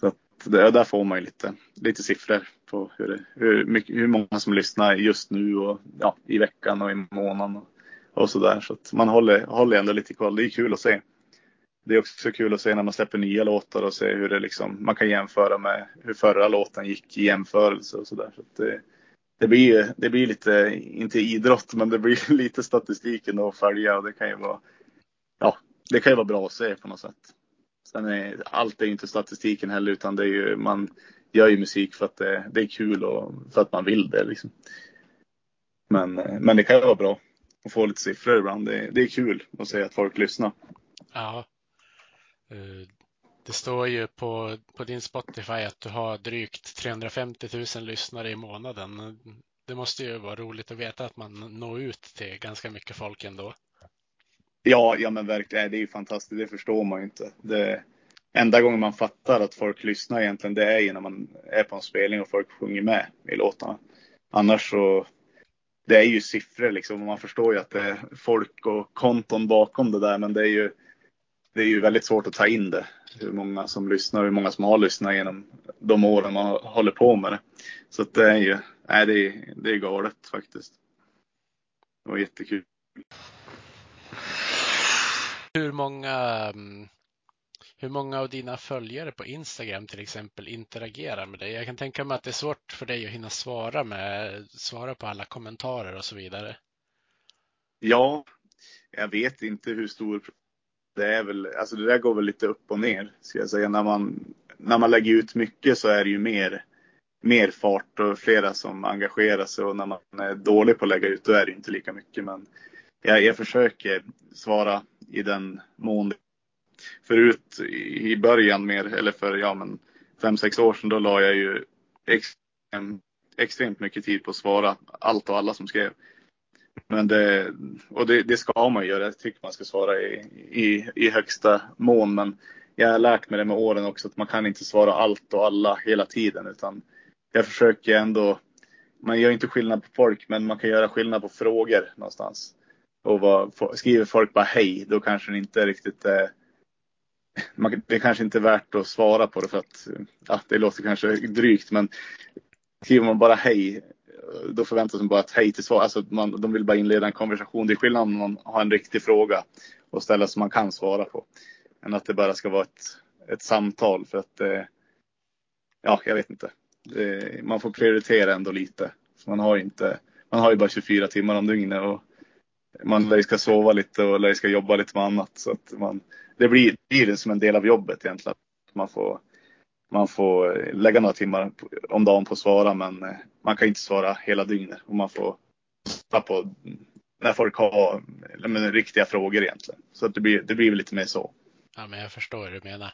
Så att det, där får man ju lite, lite siffror på hur, det, hur, mycket, hur många som lyssnar just nu och ja, i veckan och i månaden och, och så där. Så att man håller, håller ändå lite koll. Det är kul att se. Det är också kul att se när man släpper nya låtar och se hur det liksom, man kan jämföra med hur förra låten gick i jämförelse och. Så, där. så det blir, det blir lite, inte idrott, men det blir lite statistiken att följa och det kan ju vara, ja, det kan ju vara bra att se på något sätt. Sen är allt är inte statistiken heller, utan det är ju, man gör ju musik för att det, det är kul och för att man vill det liksom. Men, men det kan ju vara bra att få lite siffror ibland. Det, det är kul att se att folk lyssnar. Ja. Eh, det står ju på, på din Spotify att du har drygt 350 000 lyssnare i månaden. Det måste ju vara roligt att veta att man når ut till ganska mycket folk ändå. Ja, ja men verkligen. Det är ju fantastiskt. Det förstår man ju inte. Det, enda gången man fattar att folk lyssnar egentligen, det är ju när man är på en spelning och folk sjunger med i låtarna. Annars så, det är ju siffror liksom. Man förstår ju att det är folk och konton bakom det där, men det är ju, det är ju väldigt svårt att ta in det hur många som lyssnar och hur många som har lyssnat genom de åren man håller på med det. Så det är ju, nej, det är, det är galet faktiskt. Det var jättekul. Hur många, mm, hur många av dina följare på Instagram till exempel interagerar med dig? Jag kan tänka mig att det är svårt för dig att hinna svara med, svara på alla kommentarer och så vidare. Ja, jag vet inte hur stor det är väl, alltså det där går väl lite upp och ner, ska jag säga. När man, när man lägger ut mycket så är det ju mer, mer fart och flera som engagerar sig och när man är dålig på att lägga ut då är det inte lika mycket. Men jag, jag försöker svara i den mån Förut i början mer, eller för ja men fem, sex år sedan, då la jag ju extremt, extremt mycket tid på att svara allt och alla som skrev. Men det, och det, det, ska man göra. Jag tycker man ska svara i, i, i högsta mån. Men jag har lärt mig det med åren också att man kan inte svara allt och alla hela tiden. Utan jag försöker ändå, man gör inte skillnad på folk, men man kan göra skillnad på frågor någonstans. Och vad, skriver folk bara hej, då kanske det inte riktigt är man, det är kanske inte är värt att svara på det för att ja, det låter kanske drygt men skriver man bara hej då förväntas man bara ett hej till svar. Alltså man, de vill bara inleda en konversation. Det är skillnad om man har en riktig fråga och ställa som man kan svara på. Än att det bara ska vara ett, ett samtal för att eh, ja, jag vet inte. Det, man får prioritera ändå lite. Så man har inte, man har ju bara 24 timmar om dygnet och man lär ska sova lite och lär ska jobba lite med annat. Så att man, det blir, blir som en del av jobbet egentligen. Man får man får lägga några timmar om dagen på att svara men eh, man kan inte svara hela dygnet och man får svara på när folk har men, riktiga frågor egentligen. Så att det blir, det blir lite mer så. Ja, men jag förstår hur du menar.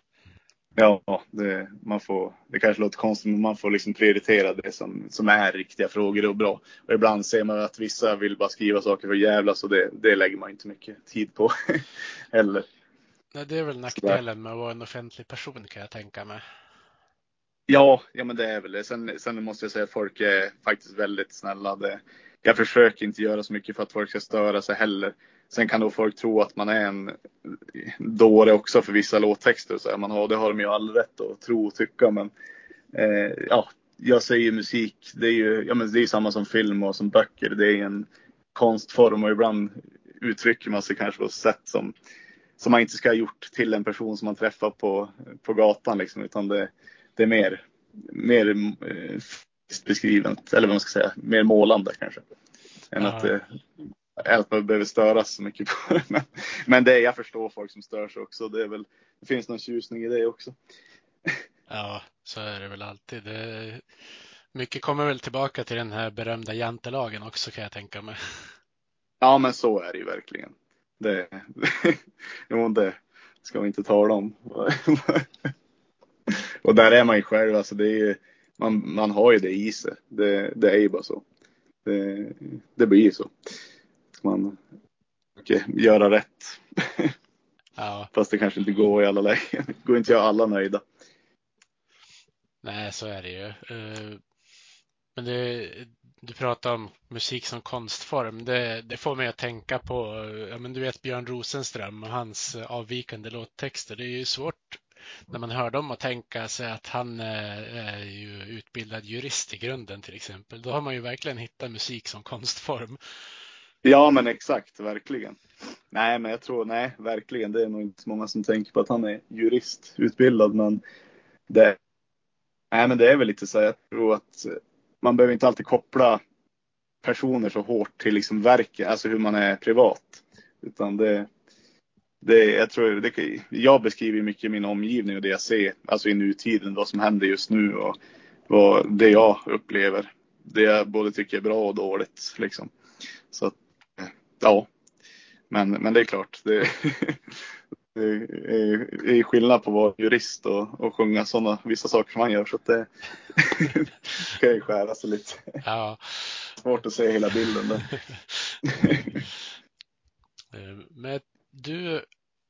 Ja, det, man får, det kanske låter konstigt men man får liksom prioritera det som, som är riktiga frågor och bra. Och ibland ser man att vissa vill bara skriva saker för jävlas och det, det lägger man inte mycket tid på heller. Nej, det är väl nackdelen med att vara en offentlig person kan jag tänka mig. Ja, ja men det är väl det. Sen, sen måste jag säga att folk är faktiskt väldigt snälla. Det, jag försöker inte göra så mycket för att folk ska störa sig heller. Sen kan då folk tro att man är en dåre också för vissa låttexter. Så man har, det har de ju all rätt att tro och tycka. Men eh, ja, jag säger musik, det är ju ja, men det är samma som film och som böcker. Det är en konstform och ibland uttrycker man sig kanske på ett sätt som, som man inte ska ha gjort till en person som man träffar på, på gatan. Liksom, utan det, det är mer, mer eh, beskrivet, eller vad man ska säga, mer målande kanske. Än att, det, än att man behöver störas så mycket på det. Men, men det, jag förstår folk som stör sig också. Det, är väl, det finns någon tjusning i det också. Ja, så är det väl alltid. Det, mycket kommer väl tillbaka till den här berömda jantelagen också kan jag tänka mig. Ja, men så är det ju verkligen. Det, jo, det ska vi inte tala om. Och där är man ju själv. Alltså det är ju, man, man har ju det i sig. Det, det är ju bara så. Det, det blir ju så. Man försöker göra rätt. Ja, Fast det kanske inte går i alla lägen. Det går inte att göra alla nöjda. nej, så är det ju. Eh, Men det, du pratar om musik som konstform. Det, det får mig att tänka på, ja men du vet Björn Rosenström och hans avvikande låttexter. Det är ju svårt när man hör dem och tänka sig att han eh, är ju utbildad jurist i grunden till exempel. Då har man ju verkligen hittat musik som konstform. Ja, men exakt, verkligen. Nej, men jag tror, nej, verkligen. Det är nog inte så många som tänker på att han är jurist, utbildad, men det, nej, men det är väl lite så. Jag tror att man behöver inte alltid koppla personer så hårt till liksom verket, alltså hur man är privat. Utan det, det jag tror, det, jag beskriver mycket min omgivning och det jag ser, alltså i nutiden, vad som händer just nu och vad, det jag upplever. Det jag både tycker är bra och dåligt liksom. Så att, ja. Men, men det är klart, det, det är, är skillnad på att vara jurist och, och sjunga sådana, vissa saker som han gör. Så att det kan ju skära sig lite. Ja, Svårt att se hela bilden där. eh, men du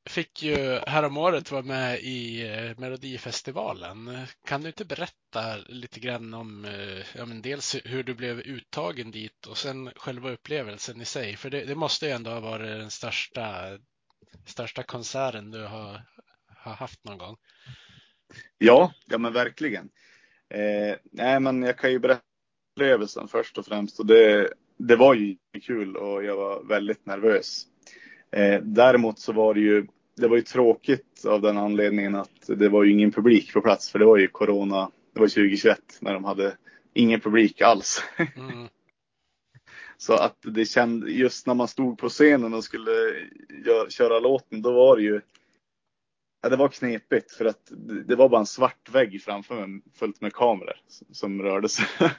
fick ju häromåret vara med i eh, Melodifestivalen. Kan du inte berätta lite grann om eh, ja, men dels hur du blev uttagen dit och sen själva upplevelsen i sig? För det, det måste ju ändå ha varit den största, största konserten du har, har haft någon gång. Ja, ja men verkligen. Eh, nej, men jag kan ju berätta upplevelsen först och främst. Och det, det var ju kul och jag var väldigt nervös. Eh, däremot så var det ju, det var ju tråkigt av den anledningen att det var ju ingen publik på plats. För det var ju corona, det var 2021 när de hade ingen publik alls. Mm, Så att det kände, just när man stod på scenen och skulle gö- köra låten, då var det ju Ja, det var knepigt för att det det var bara en svart vägg framför mig fullt med kameror som rörde sig.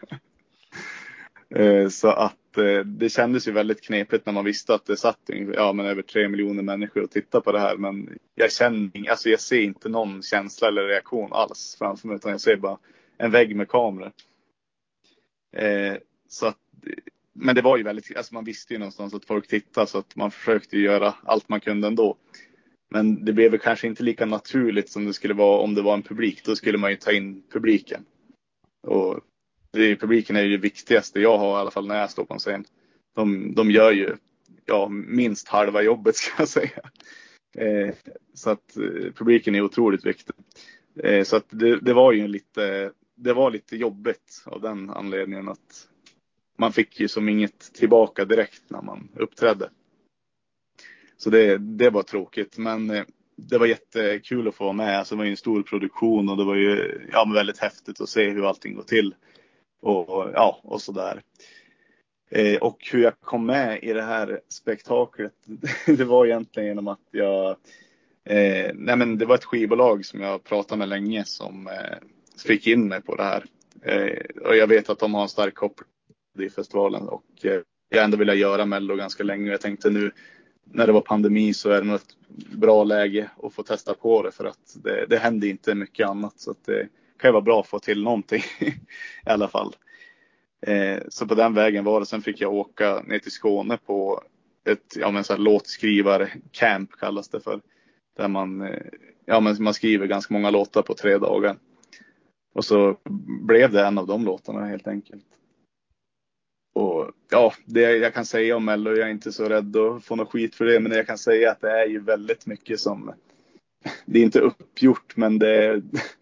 Eh, så att eh, det kändes ju väldigt knepigt när man visste att det satt ja, men över tre miljoner människor och tittade på det här. Men jag känner, alltså jag ser inte någon känsla eller reaktion alls framför mig utan jag ser bara en vägg med kameror. Eh, så att, men det var ju väldigt, alltså man visste ju någonstans att folk tittade så att man försökte göra allt man kunde ändå. Men det blev väl kanske inte lika naturligt som det skulle vara om det var en publik. Då skulle man ju ta in publiken. Och det, publiken är ju det viktigaste jag har i alla fall när jag står på en scen. De, de gör ju ja, minst halva jobbet ska jag säga. Eh, så att eh, publiken är otroligt viktig. Eh, så att det, det var ju lite, det var lite jobbigt av den anledningen att man fick ju som inget tillbaka direkt när man uppträdde. Så det, det var tråkigt, men eh, det var jättekul att få vara med. Alltså, det var ju en stor produktion och det var ju ja, väldigt häftigt att se hur allting går till. Och, och, ja, och sådär. Eh, och hur jag kom med i det här spektaklet, det var egentligen genom att jag eh, nej men det var ett skivbolag som jag pratade med länge som eh, fick in mig på det här. Eh, och jag vet att de har en stark koppling till festivalen och eh, jag ändå ville göra Mello ganska länge. Och jag tänkte nu när det var pandemi så är det nog ett bra läge att få testa på det för att det, det händer inte mycket annat. Så att det kan ju vara bra att få till någonting i alla fall. Eh, så på den vägen var det. Sen fick jag åka ner till Skåne på ett ja, men så här, låtskrivarcamp kallas det för. Där man, eh, ja, men man skriver ganska många låtar på tre dagar. Och så blev det en av de låtarna helt enkelt. Och ja, det jag kan säga om Mello, jag är inte så rädd att få något skit för det, men jag kan säga att det är ju väldigt mycket som, det är inte uppgjort, men det är,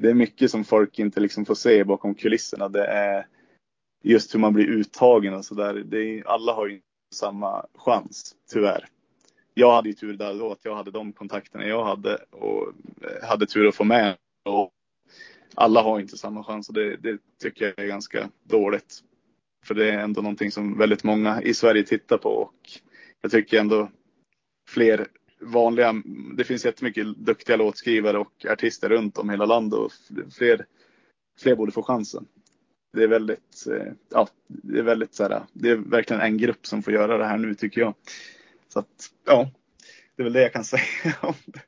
det är mycket som folk inte liksom får se bakom kulisserna. Det är just hur man blir uttagen och sådär. Alla har ju inte samma chans, tyvärr. Jag hade ju tur där då att jag hade de kontakterna jag hade och eh, hade tur att få med. Och alla har inte samma chans och det, det tycker jag är ganska dåligt. För det är ändå någonting som väldigt många i Sverige tittar på och jag tycker ändå fler vanliga, det finns jättemycket duktiga låtskrivare och artister runt om hela landet och fler, fler borde få chansen. Det är väldigt, eh, ja, det är väldigt så här, det är verkligen en grupp som får göra det här nu tycker jag. Så att, ja, det är väl det jag kan säga om det.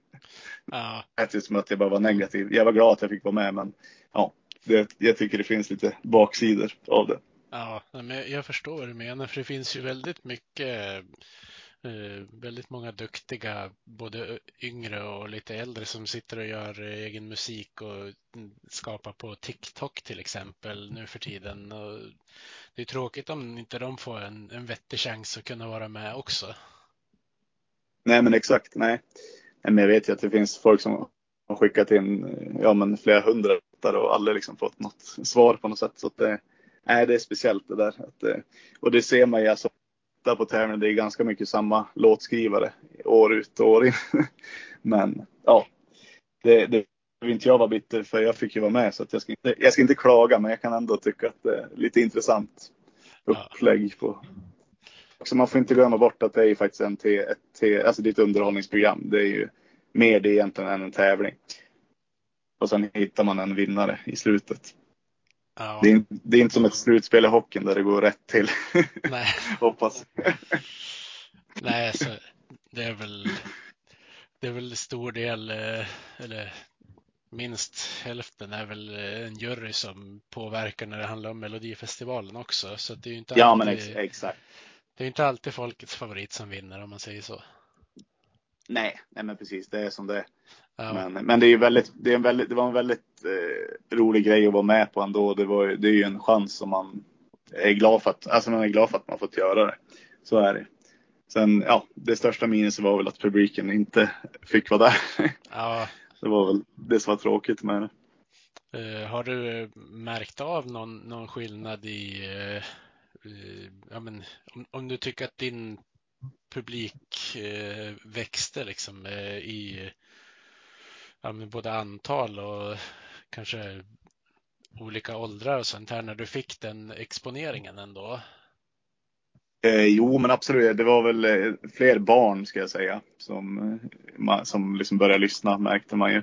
Ja. Det som att jag bara var negativ. Jag var glad att jag fick vara med, men ja, det, jag tycker det finns lite baksidor av det. Ja, men jag förstår vad du menar, för det finns ju väldigt mycket Eh, väldigt många duktiga, både yngre och lite äldre som sitter och gör eh, egen musik och mm, skapar på TikTok till exempel nu för tiden. Och det är tråkigt om inte de får en, en vettig chans att kunna vara med också. Nej, men exakt. Nej. Men jag vet ju att det finns folk som har skickat in ja, men flera hundra och aldrig liksom fått något svar på något sätt. Så att det, nej, det är speciellt det där. Att, eh, och det ser man ju alltså tittar på tävlingen, det är ganska mycket samma låtskrivare år ut och år in. Men ja, det, det vill inte jag vara bitter för jag fick ju vara med så att jag ska inte, jag ska inte klaga men jag kan ändå tycka att det är lite intressant upplägg på. Så man får inte glömma bort att det är faktiskt en T, ett T, alltså det är ett underhållningsprogram. Det är ju mer det egentligen än en tävling. Och sen hittar man en vinnare i slutet. Ja. Det, är, det, är, inte som ett slutspel i hockeyn där det går rätt till. Nej. Hoppas. Nej, så det är väl det är väl stor del, eh, eller minst hälften är väl en jury som påverkar när det handlar om Melodifestivalen också. Så det är inte ja, alltid, men ex exakt. Det är inte alltid folkets favorit som vinner om man säger så. Nej, nej men precis. Det är som det är. Men, men det, är väldigt, det, är en väldigt, det var en väldigt eh, rolig grej att vara med på ändå. Det, var, det är ju en chans som man är glad för att, alltså man är glad för att man fått göra det. Så är det. Sen, ja, det största minuset var väl att publiken inte fick vara där. Ja. Det var väl det som var tråkigt med det. Uh, har du märkt av någon, någon skillnad i, uh, uh, ja, men, om, om, du tycker att din publik växte liksom i ja, både antal och kanske olika åldrar och sånt här när du fick den exponeringen ändå? Eh, jo, men absolut. Det var väl eh, fler barn ska jag säga som, eh, som liksom började lyssna märkte man ju.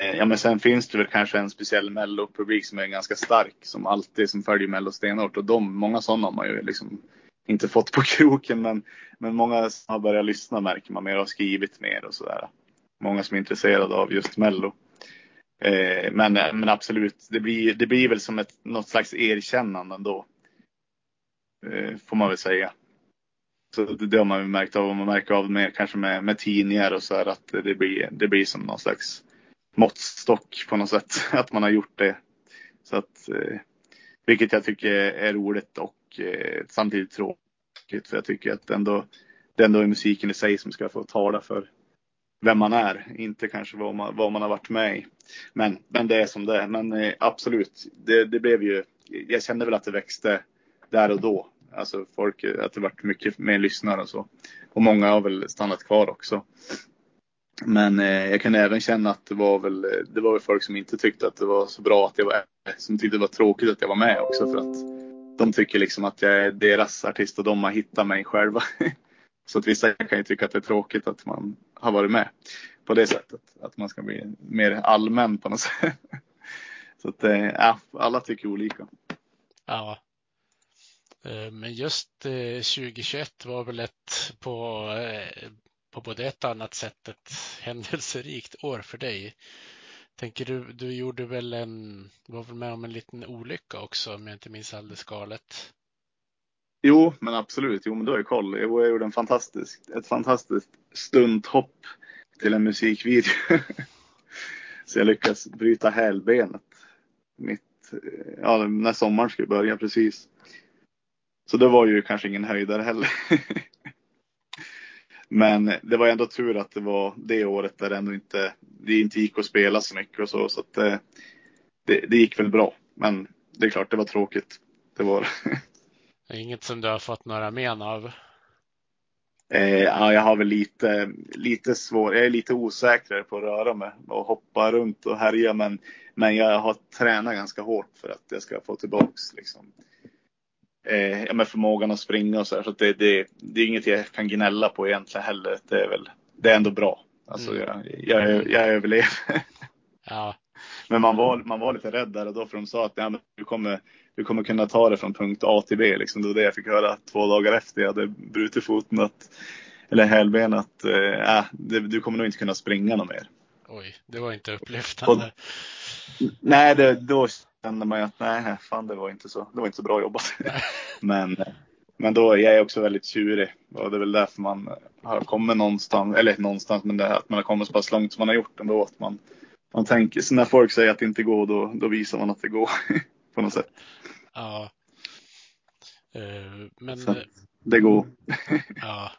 Eh, ja, men sen finns det väl kanske en speciell mellopublik som är ganska stark som alltid som följer mello stenhårt och de, många sådana har man ju liksom inte fått på kroken men, men många har börjat lyssna märker man mer och har skrivit mer och sådär många som är intresserade av just Mello. Eh, men, men absolut, det blir, det blir väl som ett, något slags erkännande ändå. Eh, får man väl säga. Så det, det har man märkt av. Man märker av med, kanske med, med tidningar och så här att det blir, det blir som någon slags måttstock på något sätt. Att man har gjort det. Så att, eh, vilket jag tycker är roligt och eh, samtidigt tråkigt. För jag tycker att ändå, det ändå är musiken i sig som ska få tala för, vem man är, inte kanske vad man, vad man har varit med i. Men, men det är som det är. Men eh, absolut, det, det blev ju, jag kände väl att det växte där och då. Alltså folk, att det varit mycket mer lyssnare och så. Och många har väl stannat kvar också. Men eh, jag kan även känna att det var väl, det var väl folk som inte tyckte att det var så bra att jag var som tyckte det var tråkigt att jag var med också för att de tycker liksom att jag är deras artist och de har hittat mig själva. Så att vissa kan ju tycka att det är tråkigt att man har varit med på det sättet. Att man ska bli mer allmän på något sätt. Så att eh, ja, alla tycker olika. Ja. Eh, men just eh, 2021 var väl ett på, på både ett och annat sätt ett händelserikt år för dig. Tänker du, du gjorde väl en, var väl med om en liten olycka också om jag inte minns alldeles galet? Jo, men absolut. Jo, men du har ju koll. Jag gjorde en fantastisk, ett fantastiskt stunthopp till en musikvideo. så jag lyckades bryta hälbenet mitt, ja, när sommaren skulle börja precis. Så det var ju kanske ingen höjdare heller. Men det var ändå tur att det var det året där det ändå inte, det inte gick att spela så mycket och så. Så att det, det, det gick väl bra. Men det är klart, det var tråkigt. Det var Inget som du har fått några men av? Eh, ja, jag har väl lite, lite svår, jag är lite osäkrare på att röra mig och hoppa runt och härja. Men, men jag har tränat ganska hårt för att jag ska få tillbaks liksom, eh, ja, med förmågan att springa och så här. Så det, det, det är inget jag kan gnälla på egentligen heller. Det är väl, det är ändå bra. Alltså Mm. jag, jag, jag överlever. Ja, Men man var, man var lite rädd där och då för de sa att ja, men du, kommer, du kommer kunna ta det från punkt A till B. Liksom. Det var det jag fick höra två dagar efter jag hade brutit foten. Att, eller hälbenet. Att äh, det, du kommer nog inte kunna springa något mer. oj, det var inte upplyftande. Nej, det, då kände man ju att nej, fan det var inte så, det var inte så bra jobbat. men, men då jag är jag också väldigt tjurig och det är väl därför man har kommit någonstans, eller någonstans, men det att man har kommit så pass långt som man har gjort ändå. Att man, man tänker, så när folk säger att det inte går, då, då visar man att det går på något sätt. Ja. Eh, Men Så. Det går. ja,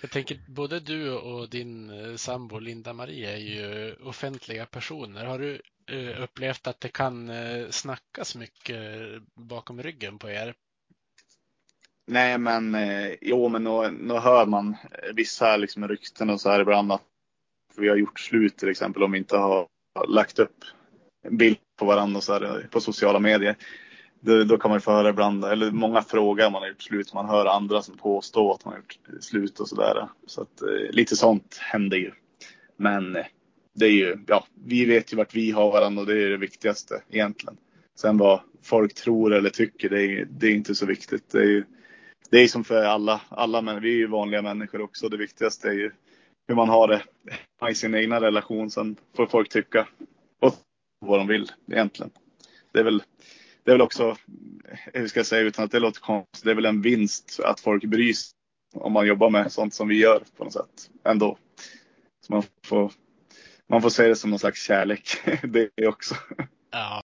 jag tänker både du och din eh, sambo Linda-Maria är ju offentliga personer. Har du eh, upplevt att det kan snackas mycket bakom ryggen på er? Nej, men jo, men då hör man vissa liksom, rykten och så här ibland att vi har gjort slut till exempel om vi inte har lagt upp en bild på varandra och så här, eh, på sociala medier. Då, då kan man ju få höra ibland, eller många frågar om man har gjort slut. Man hör andra som påstår att man har gjort eh, slut och sådär. Så att eh, lite sånt händer ju. Men eh, det är ju, ja, vi vet ju vart vi har varandra och det är det viktigaste egentligen. Sen vad folk tror eller tycker, det är, det är inte så viktigt. Det är ju, det är som för alla, alla men vi är ju vanliga människor också. Det viktigaste är ju hur man har det i sin egna relation. Sen får folk tycka och vad de vill egentligen. Det är väl, det är väl också, hur ska jag säga utan att det låter konstigt, det är väl en vinst att folk bryr sig om man jobbar med sånt som vi gör på något sätt ändå. Så man får, man får se det som någon slags kärlek det också. Ja,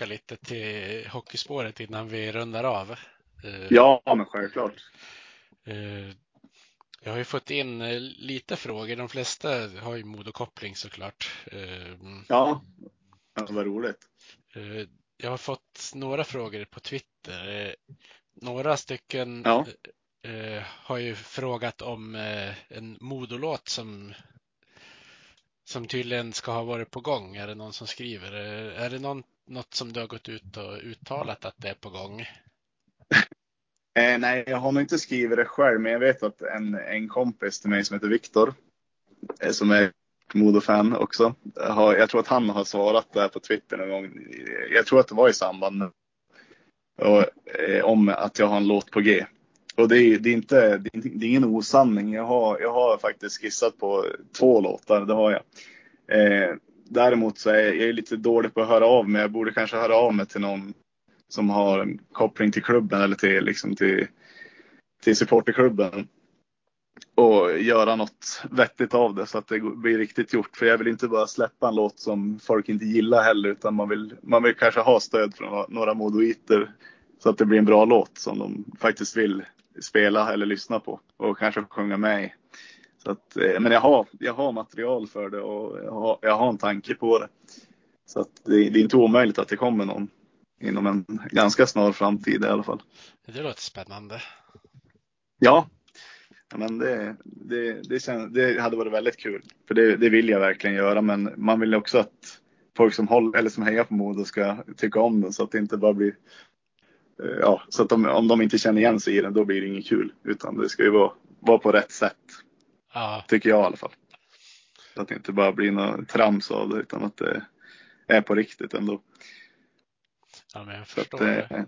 tillbaka lite till hockeyspåret innan vi rundar av. Eh, Ja, men självklart. Eh, Jag har ju fått in eh, lite frågor. De flesta har ju Modokoppling såklart. Ja, vad roligt. Jag har fått några frågor på Twitter. Några stycken Ja. har ju frågat om en Modolåt som som tydligen ska ha varit på gång. Är det någon som skriver? Är det någon, något som du har gått ut och uttalat att det är på gång? Eh, nej, jag har nog inte skrivit det själv, men jag vet att en, en kompis till mig som heter Viktor, eh, som är Modo-fan också, har, jag tror att han har svarat där på Twitter någon gång. Jag tror att det var i samband med och, eh, om att jag har en låt på G. Och det är, det är, inte, det är, inte, det är ingen osanning. Jag har, jag har faktiskt skissat på två låtar, det har jag. Eh, däremot så är jag, jag är lite dålig på att höra av mig. Jag borde kanske höra av mig till någon som har en koppling till klubben eller till, liksom till, till supporterklubben. Och göra något vettigt av det så att det blir riktigt gjort. För jag vill inte bara släppa en låt som folk inte gillar heller. Utan man vill, man vill kanske ha stöd från några modoiter. Så att det blir en bra låt som de faktiskt vill spela eller lyssna på. Och kanske sjunga med i. Så att, eh, men jag har, jag har material för det och jag har, jag har en tanke på det. Så att det, det är inte omöjligt att det kommer någon inom en ganska snar framtid i alla fall. Det låter spännande. Ja, men det, det, det, känns, det hade varit väldigt kul. För det, det vill jag verkligen göra. Men man vill också att folk som, håller, eller som hejar på Modo ska tycka om den. Så att det inte bara blir Ja, så att de, om de inte känner igen sig i den då blir det inget kul. Utan det ska ju vara, vara på rätt sätt. Ja, Tycker jag i alla fall. Så att det inte bara blir något trams av det utan att det är på riktigt ändå. ja men jag Så att, förstår det.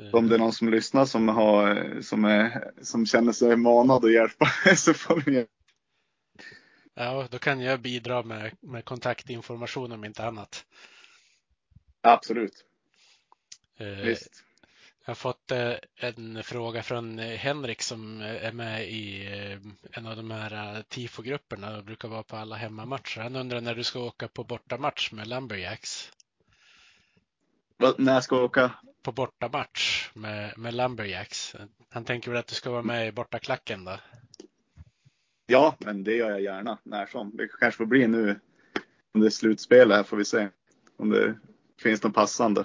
eh, Om det är någon som lyssnar som, har, som, är, som känner sig manad att hjälpa så får hjälpa. Ja, då kan jag bidra med, med kontaktinformation om inte annat. Absolut. Eh, Visst. Jag har fått eh, en fråga från eh, Henrik som är med i eh, en av de här tifogrupperna och brukar vara på alla hemmamatcher. Han undrar när du ska åka på bortamatch med Lumberjacks. När jag ska åka? På bortamatch med, med Lumberjacks. Han tänker väl att du ska vara med i bortaklacken då? Ja, men det gör jag gärna när som. Det kanske får bli nu om det är slutspel här får vi se. Om det finns något passande.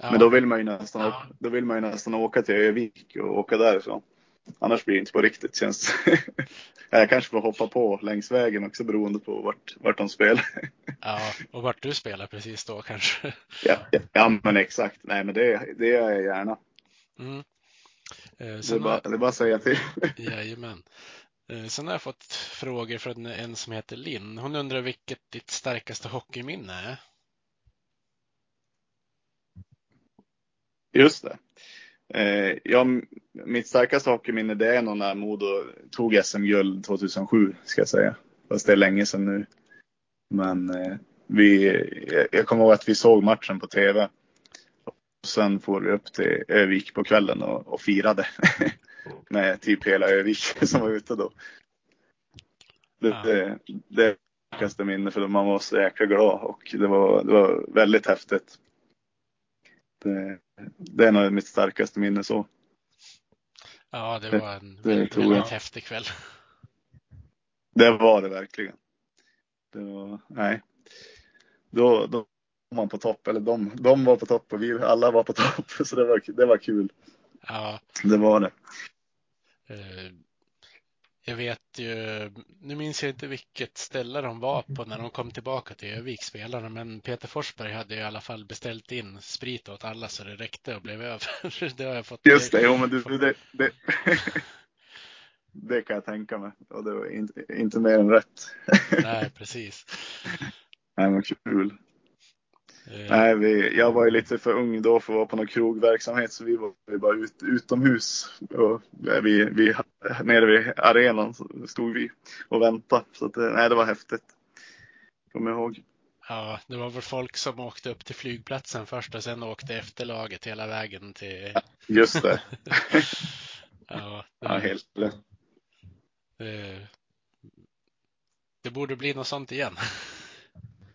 Ja. Men då vill man ju nästan, ja. åka, då vill man ju nästan åka till Övik och åka därifrån. Annars blir det inte på riktigt känns Jag kanske får hoppa på längs vägen också beroende på vart, vart de spelar. Ja, och vart du spelar precis då kanske. Ja, ja men exakt. Nej, men det, det gör jag gärna. Mm. Eh, det, är bara, det är bara att säga till. Jajamän. Eh, sen har jag fått frågor från en som heter Linn. Hon undrar vilket ditt starkaste hockeyminne är. Just det. Eh, ja, mitt starkaste hockeyminne det är nog när Modo tog SM-guld 2007 ska jag säga. Fast det är länge sedan nu. Men eh, vi, jag kommer ihåg att vi såg matchen på tv. Och sen får vi upp till Övik på kvällen och, och firade. Med typ hela Övik som var ute då. Det, ja. det, starkaste minne för man var så jäkla glad och det var, det var väldigt häftigt. Det, det är nog mitt starkaste minne så. Ja, det var en det, väldigt, väldigt häftig kväll. Det var det verkligen. Det var, nej. Då, då var man på topp, eller de, de var på topp och vi alla var på topp. Så det var, det var kul. Ja. Det var det. Jag vet ju, nu minns jag inte vilket ställe de var på när de kom tillbaka till Övik spelarna, men Peter Forsberg hade i alla fall beställt in sprit åt alla så det räckte och blev över. det har jag fått. Just det, jo men du, det, det, det kan jag tänka mig och det var inte, inte mer än rätt. Nej, precis. Nej, men kul. Eh. Nej, vi, jag var ju lite för ung då för att vara på någon krogverksamhet så vi var bara ut, utomhus. Och vi, vi, nere vid arenan stod vi och väntade. Så att, nej, det var häftigt. Kommer jag ihåg. Ja, det var väl folk som åkte upp till flygplatsen först och sen åkte efter laget hela vägen till... Just det. ja, det, ja, helt rätt. Det, det borde bli något sånt igen.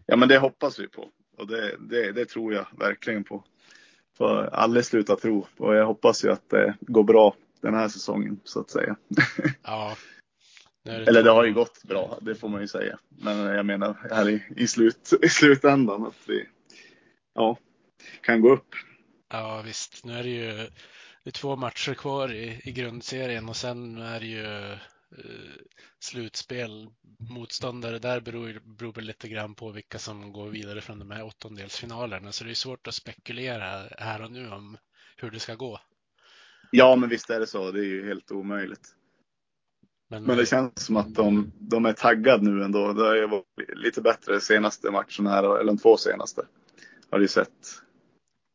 Ja, men det hoppas vi på. Och det, det, det tror jag verkligen på. Får aldrig sluta tro. Och jag hoppas ju att det går bra den här säsongen så att säga. Ja. Det Eller det har ju gått bra, det får man ju säga. Men jag menar här i, i, slut, i slutändan att vi ja, kan gå upp. Ja visst, nu är det ju det är två matcher kvar i, i grundserien och sen är det ju Eh, slutspel. Motståndare där beror, beror väl lite grann på vilka som går vidare från de här åttondelsfinalerna. Så det är svårt att spekulera här och nu om hur det ska gå. Ja, men visst är det så. Det är ju helt omöjligt. Men, men det känns som att de, de är taggade nu ändå. Det har ju varit lite bättre senaste matchen här, eller de två senaste. Har ju sett.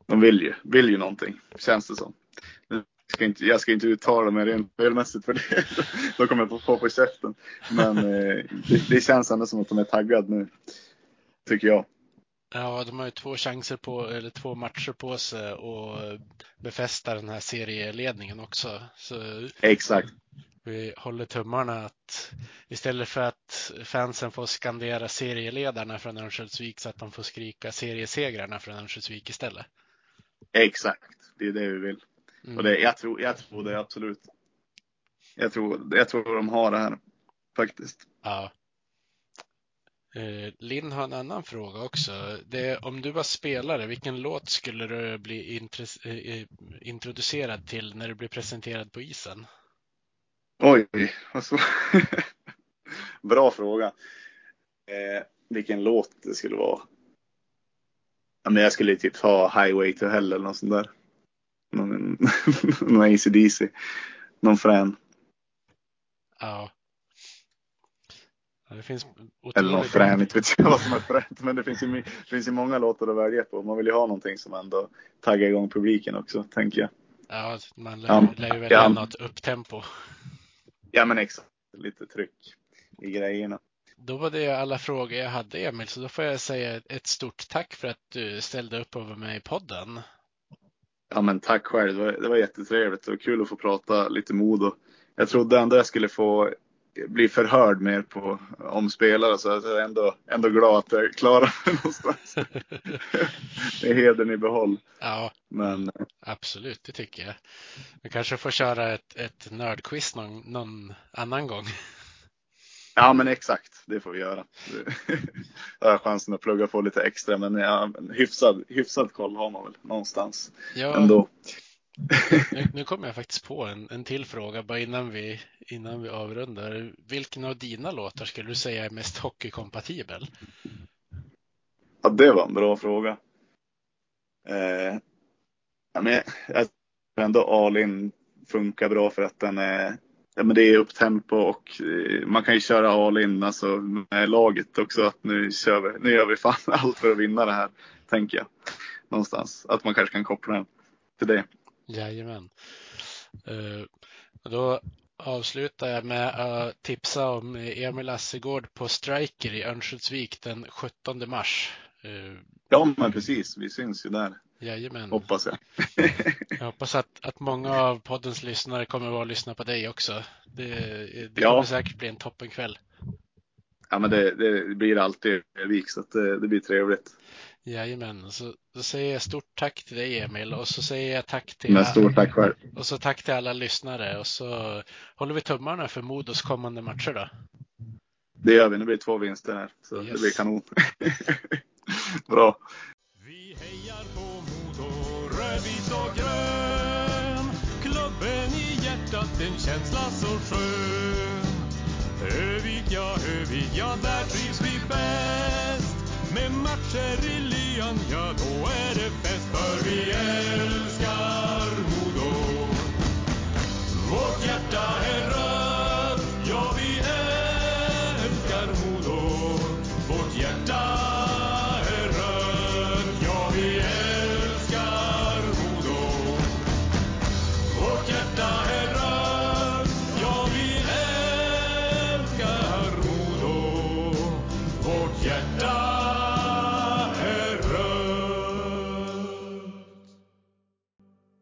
De vill ju, vill ju någonting, känns det som ska inte, jag ska inte uttala mig rent spelmässigt för det. Då kommer jag få på käften. Men eh, det, det, känns ändå som att de är taggade nu. Tycker jag. Ja, de har ju två chanser på, eller två matcher på sig och befästa den här serieledningen också. Så Exakt. Vi håller tummarna att istället för att fansen får skandera serieledarna från Örnsköldsvik så att de får skrika seriesegrarna från Örnsköldsvik istället. Exakt, det är det vi vill. Mm. Och det, jag, tror, jag tror det absolut. Jag tror, jag tror de har det här faktiskt. Ja. Eh, Linn har en annan fråga också. Det om du var spelare, vilken låt skulle du bli eh, introducerad till när du blir presenterad på isen? Oj, alltså. Bra fråga. Eh, vilken låt det skulle vara. Ja, men jag skulle typ ta Highway to Hell eller något sånt där någon, någon ACDC. Någon frän. Ja. det finns Eller någon frän, inte vet jag vad som är fränt. Men det finns, ju, det finns ju många låtar att välja på. Man vill ju ha någonting som ändå taggar igång publiken också, tänker jag. Ja, man lär, Ja. lär ju välja Ja. något upptempo. Ja men exakt. Lite tryck i grejerna. Då var det alla frågor jag hade Emil, så då får jag säga ett stort tack för att du ställde upp och var med i podden. Ja men tack själv. Det var, det var jättetrevligt. Var kul att få prata lite Modo. Jag trodde ändå jag skulle få bli förhörd mer på, om spelare så jag är ändå, ändå glad att jag klarar mig någonstans. är hedern i behåll. Ja, Men absolut, det tycker jag. Vi kanske får köra ett, ett nördquiz någon, någon annan gång. Ja men exakt, det får vi göra. Då har jag chansen att plugga på lite extra men ja, hyfsad, hyfsad koll har man väl någonstans Ja, ändå. nu, nu kommer jag faktiskt på en, en till fråga bara innan vi, innan vi avrundar. Vilken av dina låtar skulle du säga är mest hockeykompatibel? Ja, det var en bra fråga. Eh, ja, men jag, jag tror ändå All In funkar bra för att den är, ja, men det är upptempo och eh, man kan ju köra All In alltså med laget också. Att nu, kör vi, nu gör vi fan allt för att vinna det här, tänker jag. Någonstans. Att man kanske kan koppla den till det. Jajamän. Uh, då avslutar jag med att tipsa om Emil Assegård på Striker i Örnsköldsvik den 17 mars. Uh, Ja, men precis. Vi syns ju där, jajamän. hoppas jag. Jag hoppas att, att många av poddens lyssnare kommer att lyssna på dig också. Det, det Ja. kommer säkert bli en toppenkväll. Ja, men det, det blir alltid vik så det, det blir trevligt. Jajamän, så, så säger jag stort tack till dig Emil och så säger jag tack till, Men stort tack själv. och så tack till alla lyssnare och så håller vi tummarna för Modos kommande matcher då. Det gör vi. Nu blir det två vinster här. Så det Yes. blir kanon. Bra vit och grön. Klubben i hjärtat, en känsla så skön. Övik, ja, Övik, ja, där trivs vi bäst. Med matcher i lyan,